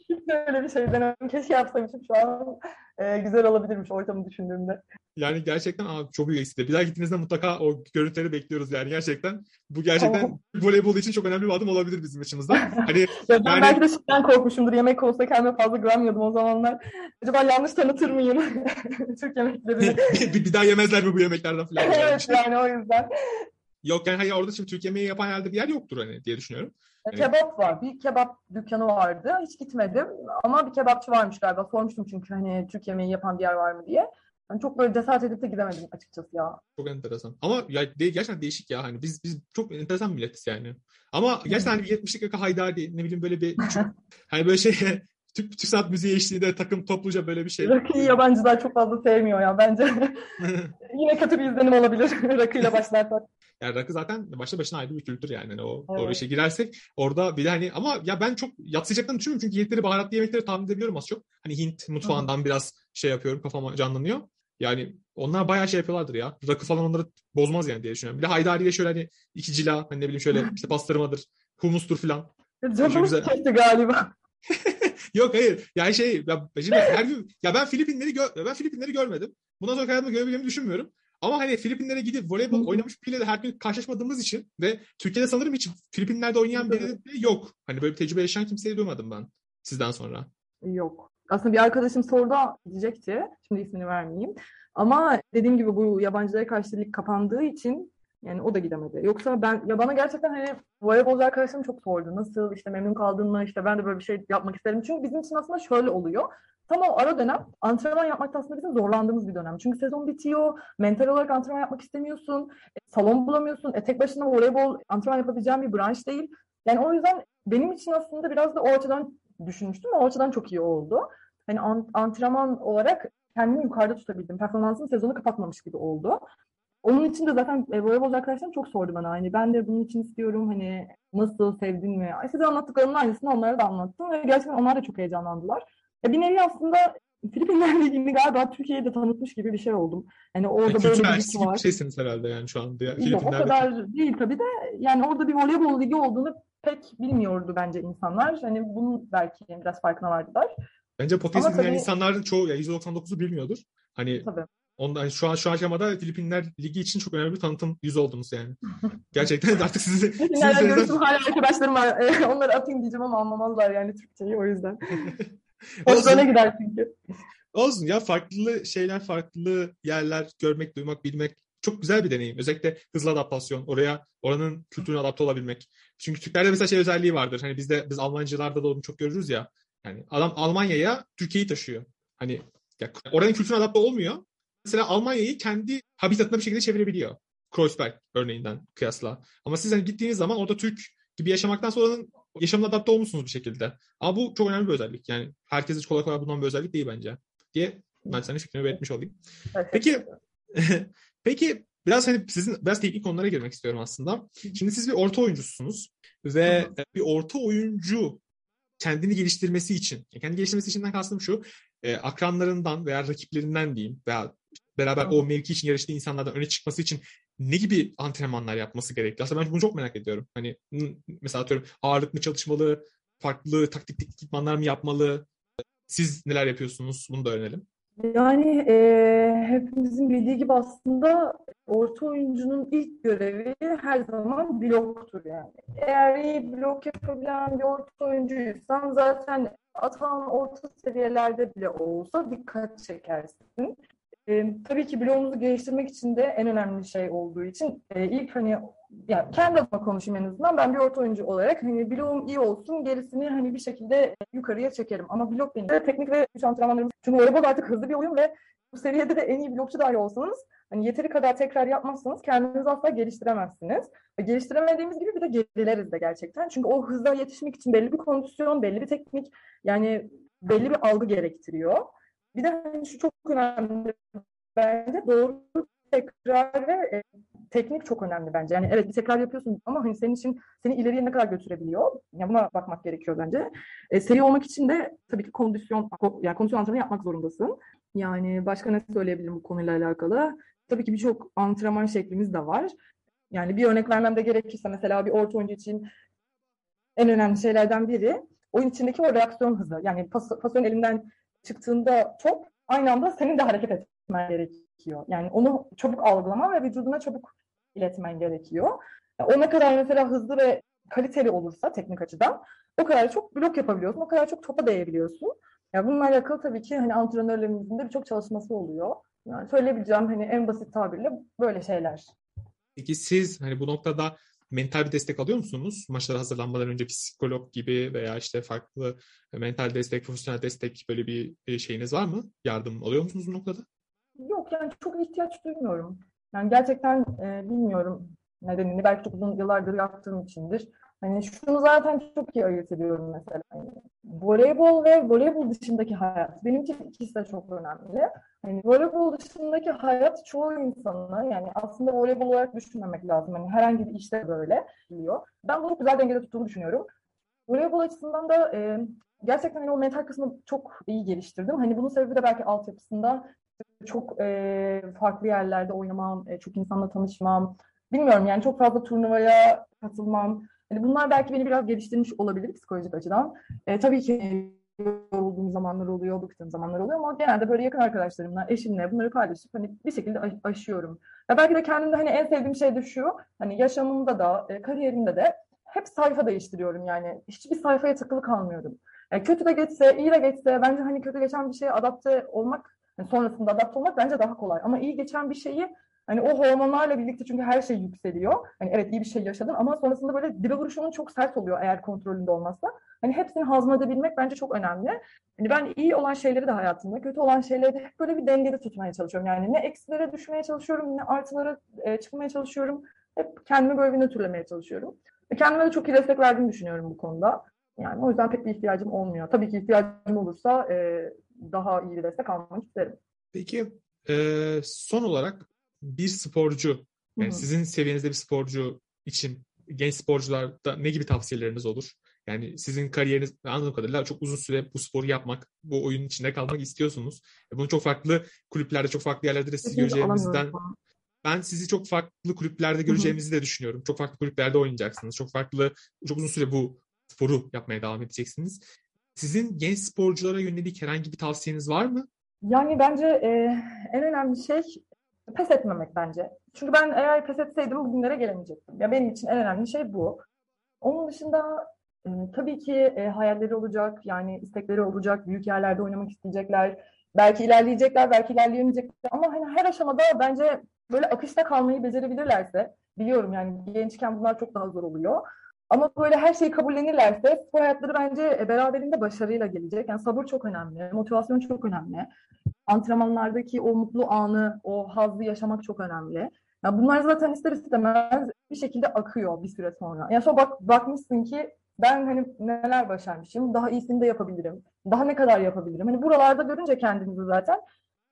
Öyle bir şey denemem. Keşke yapsaymışım şu an. E, güzel olabilirmiş ortamı düşündüğümde. Yani gerçekten abi çok büyük eksik. Bir daha gittiğinizde mutlaka o görüntüleri bekliyoruz yani gerçekten. Bu gerçekten tamam. voleybol için çok önemli bir adım olabilir bizim açımızdan. Hani *laughs* ya ben yani... belki de şeyden korkmuşumdur. Yemek konusunda kendime fazla güvenmiyordum o zamanlar. Acaba yanlış tanıtır mıyım *laughs* Türk yemeklerini? *laughs* bir, bir daha yemezler mi bu yemeklerden falan? evet yani o yüzden. Yok yani hayır orada şimdi Türk yemeği yapan yerde bir yer yoktur hani diye düşünüyorum. E, kebap var. Bir kebap dükkanı vardı. Hiç gitmedim. Ama bir kebapçı varmış galiba. Sormuştum çünkü hani Türk yemeği yapan bir yer var mı diye. Yani çok böyle cesaret edip de gidemedim açıkçası ya. Çok enteresan. Ama ya de, gerçekten değişik ya. Hani biz biz çok enteresan milletiz yani. Ama gerçekten hani bir 70'lik yaka Haydari ne bileyim böyle bir çok, *laughs* hani böyle şey *laughs* Türk, Türk sanat müziği eşliğinde takım topluca böyle bir şey. Rakıyı yabancılar çok fazla sevmiyor ya bence. *laughs* Yine kötü bir izlenim olabilir rakıyla başlarsak. Yani rakı zaten başta başına ayrı bir kültür yani. yani o, evet. o işe girersek orada bir de hani ama ya ben çok yatsıyacaklarını düşünmüyorum çünkü yedikleri baharatlı yemekleri tahmin edebiliyorum az çok. Hani Hint mutfağından Hı. biraz şey yapıyorum kafama canlanıyor. Yani onlar bayağı şey yapıyorlardır ya. Rakı falan onları bozmaz yani diye düşünüyorum. Bir de Haydari ile şöyle hani iki cila hani ne bileyim şöyle *laughs* işte pastırmadır, humustur falan. Canım çekti galiba. *laughs* Yok hayır. Yani şey ya, şimdi her gün ya ben Filipinleri gör, ben Filipinleri görmedim. Bundan sonra hayatımda görebileceğimi düşünmüyorum. Ama hani Filipinlere gidip voleybol oynamış biriyle de her gün karşılaşmadığımız için ve Türkiye'de sanırım hiç Filipinler'de oynayan biri de yok. Hani böyle bir tecrübe yaşayan kimseyi duymadım ben sizden sonra. Yok. Aslında bir arkadaşım sordu diyecekti. Şimdi ismini vermeyeyim. Ama dediğim gibi bu yabancılara karşı lig kapandığı için yani o da gidemedi. Yoksa ben ya bana gerçekten hani voleybolcu arkadaşlarım çok sordu. Nasıl işte memnun kaldın mı? İşte ben de böyle bir şey yapmak isterim. Çünkü bizim için aslında şöyle oluyor. Tam o ara dönem antrenman yapmakta aslında bizim zorlandığımız bir dönem. Çünkü sezon bitiyor, mental olarak antrenman yapmak istemiyorsun, e, salon bulamıyorsun, e, tek başına voleybol antrenman yapabileceğin bir branş değil. Yani o yüzden benim için aslında biraz da o açıdan düşünmüştüm o açıdan çok iyi oldu. Hani antrenman olarak kendimi yukarıda tutabildim. Performansım sezonu kapatmamış gibi oldu. Onun için de zaten e, voleybol arkadaşlarım çok sordu bana. Hani ben de bunun için istiyorum. Hani nasıl sevdin mi? Size anlattıklarımın aynısını onlara da anlattım. Ve gerçekten onlar da çok heyecanlandılar. Ya bir nevi aslında Filipinlerle *laughs* ilgili galiba Türkiye'yi de tanıtmış gibi bir şey oldum. Yani orada böyle bir ligi var. şeysiniz herhalde yani şu anda. Ya, Yok, o kadar değil tabii de yani orada bir voleybol ligi olduğunu pek bilmiyordu bence insanlar. Hani bunun belki biraz farkına vardılar. Bence podcast tabii... insanların çoğu ya %99'u bilmiyordur. Hani tabii. Ondan şu an şu aşamada Filipinler Ligi için çok önemli bir tanıtım yüz oldunuz yani. *laughs* Gerçekten artık sizi Filipinler'le görüştüm hala arkadaşlarım var. *laughs* Onları atayım diyeceğim ama anlamazlar yani Türkçeyi o yüzden. *laughs* Hoşlarına gider çünkü. Olsun ya farklı şeyler, farklı yerler görmek, duymak, bilmek çok güzel bir deneyim. Özellikle hızlı adaptasyon, oraya oranın kültürüne adapte olabilmek. Çünkü Türklerde mesela şey özelliği vardır. Hani bizde biz Almancılarda da onu çok görürüz ya. Yani adam Almanya'ya Türkiye'yi taşıyor. Hani ya, oranın kültürüne adapte olmuyor. Mesela Almanya'yı kendi habitatına bir şekilde çevirebiliyor. Kreuzberg örneğinden kıyasla. Ama siz hani gittiğiniz zaman orada Türk gibi yaşamaktan sonra yaşamına adapte olmuşsunuz bir şekilde. Ama bu çok önemli bir özellik. Yani herkes hiç kolay kolay bulunan bir özellik değil bence. Diye ben senin fikrini belirtmiş olayım. Peki *laughs* peki biraz hani sizin biraz teknik konulara girmek istiyorum aslında. Şimdi siz bir orta oyuncusunuz ve bir orta oyuncu kendini geliştirmesi için, kendi geliştirmesi içinden kastım şu, e, akranlarından veya rakiplerinden diyeyim veya beraber o mevki için yarıştığı insanlardan öne çıkması için ne gibi antrenmanlar yapması gerekli? Aslında ben bunu çok merak ediyorum. Hani mesela atıyorum ağırlık mı çalışmalı, farklı taktik ekipmanlar mı yapmalı? Siz neler yapıyorsunuz? Bunu da öğrenelim. Yani e, hepimizin bildiği gibi aslında orta oyuncunun ilk görevi her zaman bloktur yani. Eğer iyi blok yapabilen bir orta oyuncuysan zaten atan orta seviyelerde bile olsa dikkat çekersin. E, tabii ki bloğumuzu geliştirmek için de en önemli şey olduğu için e, ilk hani yani kendi adıma konuşayım en azından ben bir orta oyuncu olarak hani bloğum iyi olsun gerisini hani bir şekilde yukarıya çekerim. Ama blok benim teknik ve güç antrenmanlarımız. Çünkü voleybol artık hızlı bir oyun ve bu seviyede de en iyi blokçu dahi olsanız hani yeteri kadar tekrar yapmazsanız kendinizi asla geliştiremezsiniz. Geliştiremediğimiz gibi bir de gerileriz de gerçekten. Çünkü o hızla yetişmek için belli bir kondisyon, belli bir teknik yani belli bir algı gerektiriyor. Bir de hani şu çok önemli bence doğru tekrar ve e, teknik çok önemli bence. Yani evet bir tekrar yapıyorsun ama hani senin için seni ileriye ne kadar götürebiliyor? Yani buna bakmak gerekiyor bence. E, seri olmak için de tabii ki kondisyon yani kondisyon antrenmanı yapmak zorundasın. Yani başka ne söyleyebilirim bu konuyla alakalı? Tabii ki birçok antrenman şeklimiz de var. Yani bir örnek vermem de gerekirse mesela bir orta oyuncu için en önemli şeylerden biri oyun içindeki o reaksiyon hızı. Yani pas, pasyon elinden çıktığında top aynı anda senin de hareket etmen gerekiyor. Yani onu çabuk algılama ve vücuduna çabuk iletmen gerekiyor. O ne kadar mesela hızlı ve kaliteli olursa teknik açıdan o kadar çok blok yapabiliyorsun, o kadar çok topa değebiliyorsun. Yani bununla alakalı tabii ki hani antrenörlerimizin de birçok çalışması oluyor. Yani söyleyebileceğim hani en basit tabirle böyle şeyler. Peki siz hani bu noktada mental bir destek alıyor musunuz? Maçlara hazırlanmadan önce psikolog gibi veya işte farklı mental destek, profesyonel destek böyle bir e, şeyiniz var mı? Yardım alıyor musunuz bu noktada? Yok yani çok ihtiyaç duymuyorum. Yani gerçekten e, bilmiyorum nedenini. Belki çok uzun yıllardır yaptığım içindir. Hani şunu zaten çok iyi ayırt ediyorum mesela. Yani voleybol ve voleybol dışındaki hayat. Benim için ikisi de çok önemli. Hani voleybol dışındaki hayat çoğu insana yani aslında voleybol olarak düşünmemek lazım. Hani herhangi bir işte böyle biliyor. Ben bunu güzel dengede tuttuğumu düşünüyorum. Voleybol açısından da e, gerçekten hani o mental kısmı çok iyi geliştirdim. Hani bunun sebebi de belki altyapısında çok e, farklı yerlerde oynamam, e, çok insanla tanışmam. Bilmiyorum yani çok fazla turnuvaya katılmam. Yani bunlar belki beni biraz geliştirmiş olabilir psikolojik açıdan. E, tabii ki yorulduğum zamanlar oluyor, bıktığım zamanlar oluyor ama genelde böyle yakın arkadaşlarımla, eşimle bunları paylaşıp hani bir şekilde aşıyorum. Ya belki de kendimde hani en sevdiğim şey de şu, hani yaşamımda da, e, kariyerimde de hep sayfa değiştiriyorum yani. Hiçbir sayfaya takılı kalmıyorum. Yani kötü de geçse, iyi de geçse bence hani kötü geçen bir şeye adapte olmak, yani sonrasında adapte olmak bence daha kolay. Ama iyi geçen bir şeyi Hani o hormonlarla birlikte çünkü her şey yükseliyor. Hani evet iyi bir şey yaşadın ama sonrasında böyle dibe vuruşunun çok sert oluyor eğer kontrolünde olmazsa. Hani hepsini hazmedebilmek bence çok önemli. Hani ben iyi olan şeyleri de hayatımda, kötü olan şeyleri de hep böyle bir dengede tutmaya çalışıyorum. Yani ne eksilere düşmeye çalışıyorum, ne artılara e, çıkmaya çalışıyorum. Hep kendimi böyle bir nötrlemeye çalışıyorum. Ve kendime de çok iyi destek verdiğimi düşünüyorum bu konuda. Yani o yüzden pek bir ihtiyacım olmuyor. Tabii ki ihtiyacım olursa e, daha iyi bir destek almak isterim. Peki e, son olarak bir sporcu, yani sizin seviyenizde bir sporcu için genç sporcularda ne gibi tavsiyeleriniz olur? Yani sizin kariyeriniz anladığım kadarıyla çok uzun süre bu sporu yapmak, bu oyunun içinde kalmak istiyorsunuz. Bunu çok farklı kulüplerde, çok farklı yerlerde de sizi göreceğimizden ben sizi çok farklı kulüplerde göreceğimizi de düşünüyorum. Çok farklı kulüplerde oynayacaksınız. Çok farklı, çok uzun süre bu sporu yapmaya devam edeceksiniz. Sizin genç sporculara yönelik herhangi bir tavsiyeniz var mı? Yani bence e, en önemli şey pes etmemek bence. Çünkü ben eğer pes etseydim bugünlere gelemeyecektim. Ya benim için en önemli şey bu. Onun dışında e, tabii ki e, hayalleri olacak, yani istekleri olacak, büyük yerlerde oynamak isteyecekler. Belki ilerleyecekler, belki ilerleyemeyecekler. Ama hani her aşamada bence böyle akışta kalmayı becerebilirlerse, biliyorum yani gençken bunlar çok daha zor oluyor. Ama böyle her şeyi kabullenirlerse spor hayatları bence e, beraberinde başarıyla gelecek. Yani sabır çok önemli, motivasyon çok önemli antrenmanlardaki o mutlu anı, o hazzı yaşamak çok önemli. Yani bunlar zaten ister istemez bir şekilde akıyor bir süre sonra. Yani sonra bak, bakmışsın ki ben hani neler başarmışım, daha iyisini de yapabilirim. Daha ne kadar yapabilirim? Hani buralarda görünce kendinizi zaten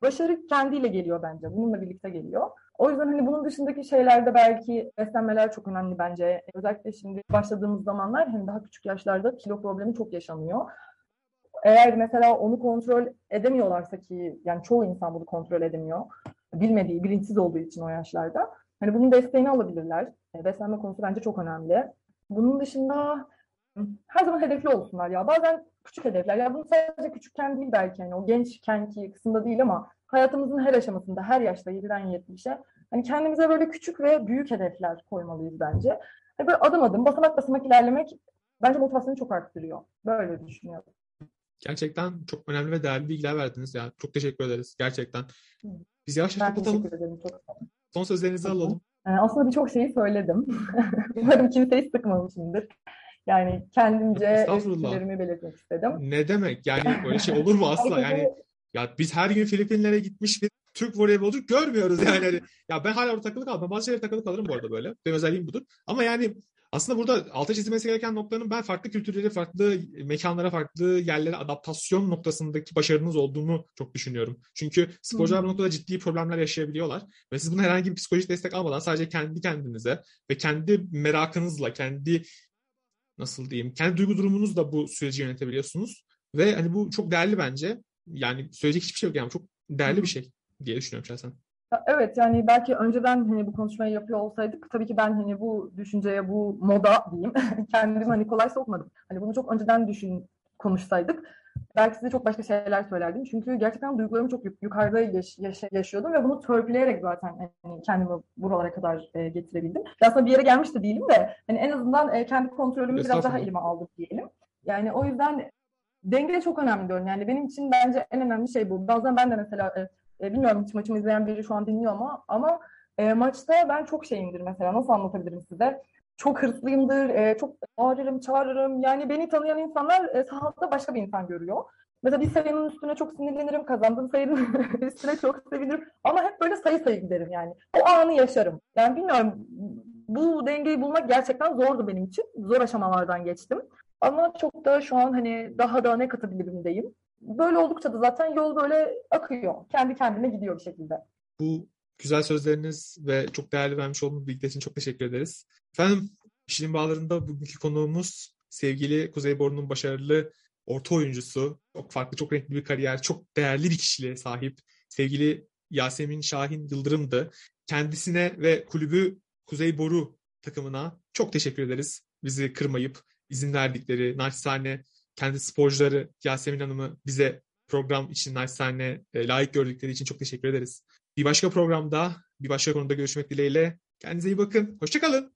başarı kendiyle geliyor bence. Bununla birlikte geliyor. O yüzden hani bunun dışındaki şeylerde belki beslenmeler çok önemli bence. Özellikle şimdi başladığımız zamanlar hem daha küçük yaşlarda kilo problemi çok yaşanıyor. Eğer mesela onu kontrol edemiyorlarsa ki yani çoğu insan bunu kontrol edemiyor. Bilmediği, bilinçsiz olduğu için o yaşlarda. Hani bunun desteğini alabilirler. E, beslenme konusu bence çok önemli. Bunun dışında her zaman hedefli olsunlar ya. Bazen küçük hedefler. Ya bunu sadece küçükken değil belki hani o gençkenki kısımda değil ama hayatımızın her aşamasında, her yaşta 7'den 70'e hani kendimize böyle küçük ve büyük hedefler koymalıyız bence. Hani böyle adım adım, basamak basamak ilerlemek bence motivasyonu çok arttırıyor. Böyle düşünüyorum. Gerçekten çok önemli ve değerli bilgiler verdiniz ya. Çok teşekkür ederiz gerçekten. Biz yavaş yavaş kapatalım. teşekkür ederim. Çok Son sözlerinizi alalım. Ee, aslında birçok şeyi söyledim. *laughs* Umarım kimseyi sıkmamışımdır. Yani kendimce fikirlerimi belirtmek istedim. Ne demek? Yani böyle şey olur mu asla? Yani ya biz her gün Filipinlere gitmiş bir Türk voleybolcu görmüyoruz yani. Hani, ya ben hala orada takılı kalmam. Bazı şeylere takılı kalırım bu arada böyle. Benim özelliğim budur. Ama yani aslında burada alta çizilmesi gereken noktanın ben farklı kültürlere, farklı mekanlara, farklı yerlere adaptasyon noktasındaki başarınız olduğunu çok düşünüyorum. Çünkü sporcular bu noktada ciddi problemler yaşayabiliyorlar. Ve siz bunu herhangi bir psikolojik destek almadan sadece kendi kendinize ve kendi merakınızla, kendi nasıl diyeyim, kendi duygu durumunuzla bu süreci yönetebiliyorsunuz. Ve hani bu çok değerli bence. Yani söyleyecek hiçbir şey yok yani çok değerli bir şey diye düşünüyorum şahsen. Evet yani belki önceden hani bu konuşmayı yapıyor olsaydık tabii ki ben hani bu düşünceye bu moda diyeyim *laughs* kendimi hani kolay sokmadım. Hani bunu çok önceden düşün konuşsaydık belki size çok başka şeyler söylerdim. Çünkü gerçekten duygularımı çok yuk- yukarıda yaş- yaş- yaşıyordum ve bunu törpüleyerek zaten hani kendimi buralara kadar e, getirebildim. Aslında bir yere gelmiş de değilim de hani en azından e, kendi kontrolümü biraz daha elime aldım diyelim. Yani o yüzden denge çok önemli diyorum. Yani benim için bence en önemli şey bu. Bazen ben de mesela e, e, bilmiyorum hiç maçımı izleyen biri şu an dinliyor ama ama e, maçta ben çok şeyimdir mesela. Nasıl anlatabilirim size? Çok hırslıyımdır, e, çok bağırırım, çağırırım. Yani beni tanıyan insanlar e, sahada başka bir insan görüyor. Mesela bir sayının üstüne çok sinirlenirim, kazandığım sayının *laughs* üstüne çok sevinirim. Ama hep böyle sayı sayı giderim yani. O anı yaşarım. Yani bilmiyorum, bu dengeyi bulmak gerçekten zordu benim için. Zor aşamalardan geçtim. Ama çok da şu an hani daha da ne katabilirimdeyim. Böyle oldukça da zaten yol böyle akıyor. Kendi kendine gidiyor bir şekilde. Bu güzel sözleriniz ve çok değerli vermiş olduğunuz bilgiler için çok teşekkür ederiz. Efendim Şirin Bağları'nda bugünkü konuğumuz sevgili Kuzey Boru'nun başarılı orta oyuncusu. Çok farklı, çok renkli bir kariyer, çok değerli bir kişiliğe sahip sevgili Yasemin Şahin Yıldırım'dı. Kendisine ve kulübü Kuzey Boru takımına çok teşekkür ederiz. Bizi kırmayıp izin verdikleri, naçizane kendi sporcuları Yasemin Hanım'ı bize program için naçizane e, layık gördükleri için çok teşekkür ederiz. Bir başka programda, bir başka konuda görüşmek dileğiyle. Kendinize iyi bakın. Hoşçakalın.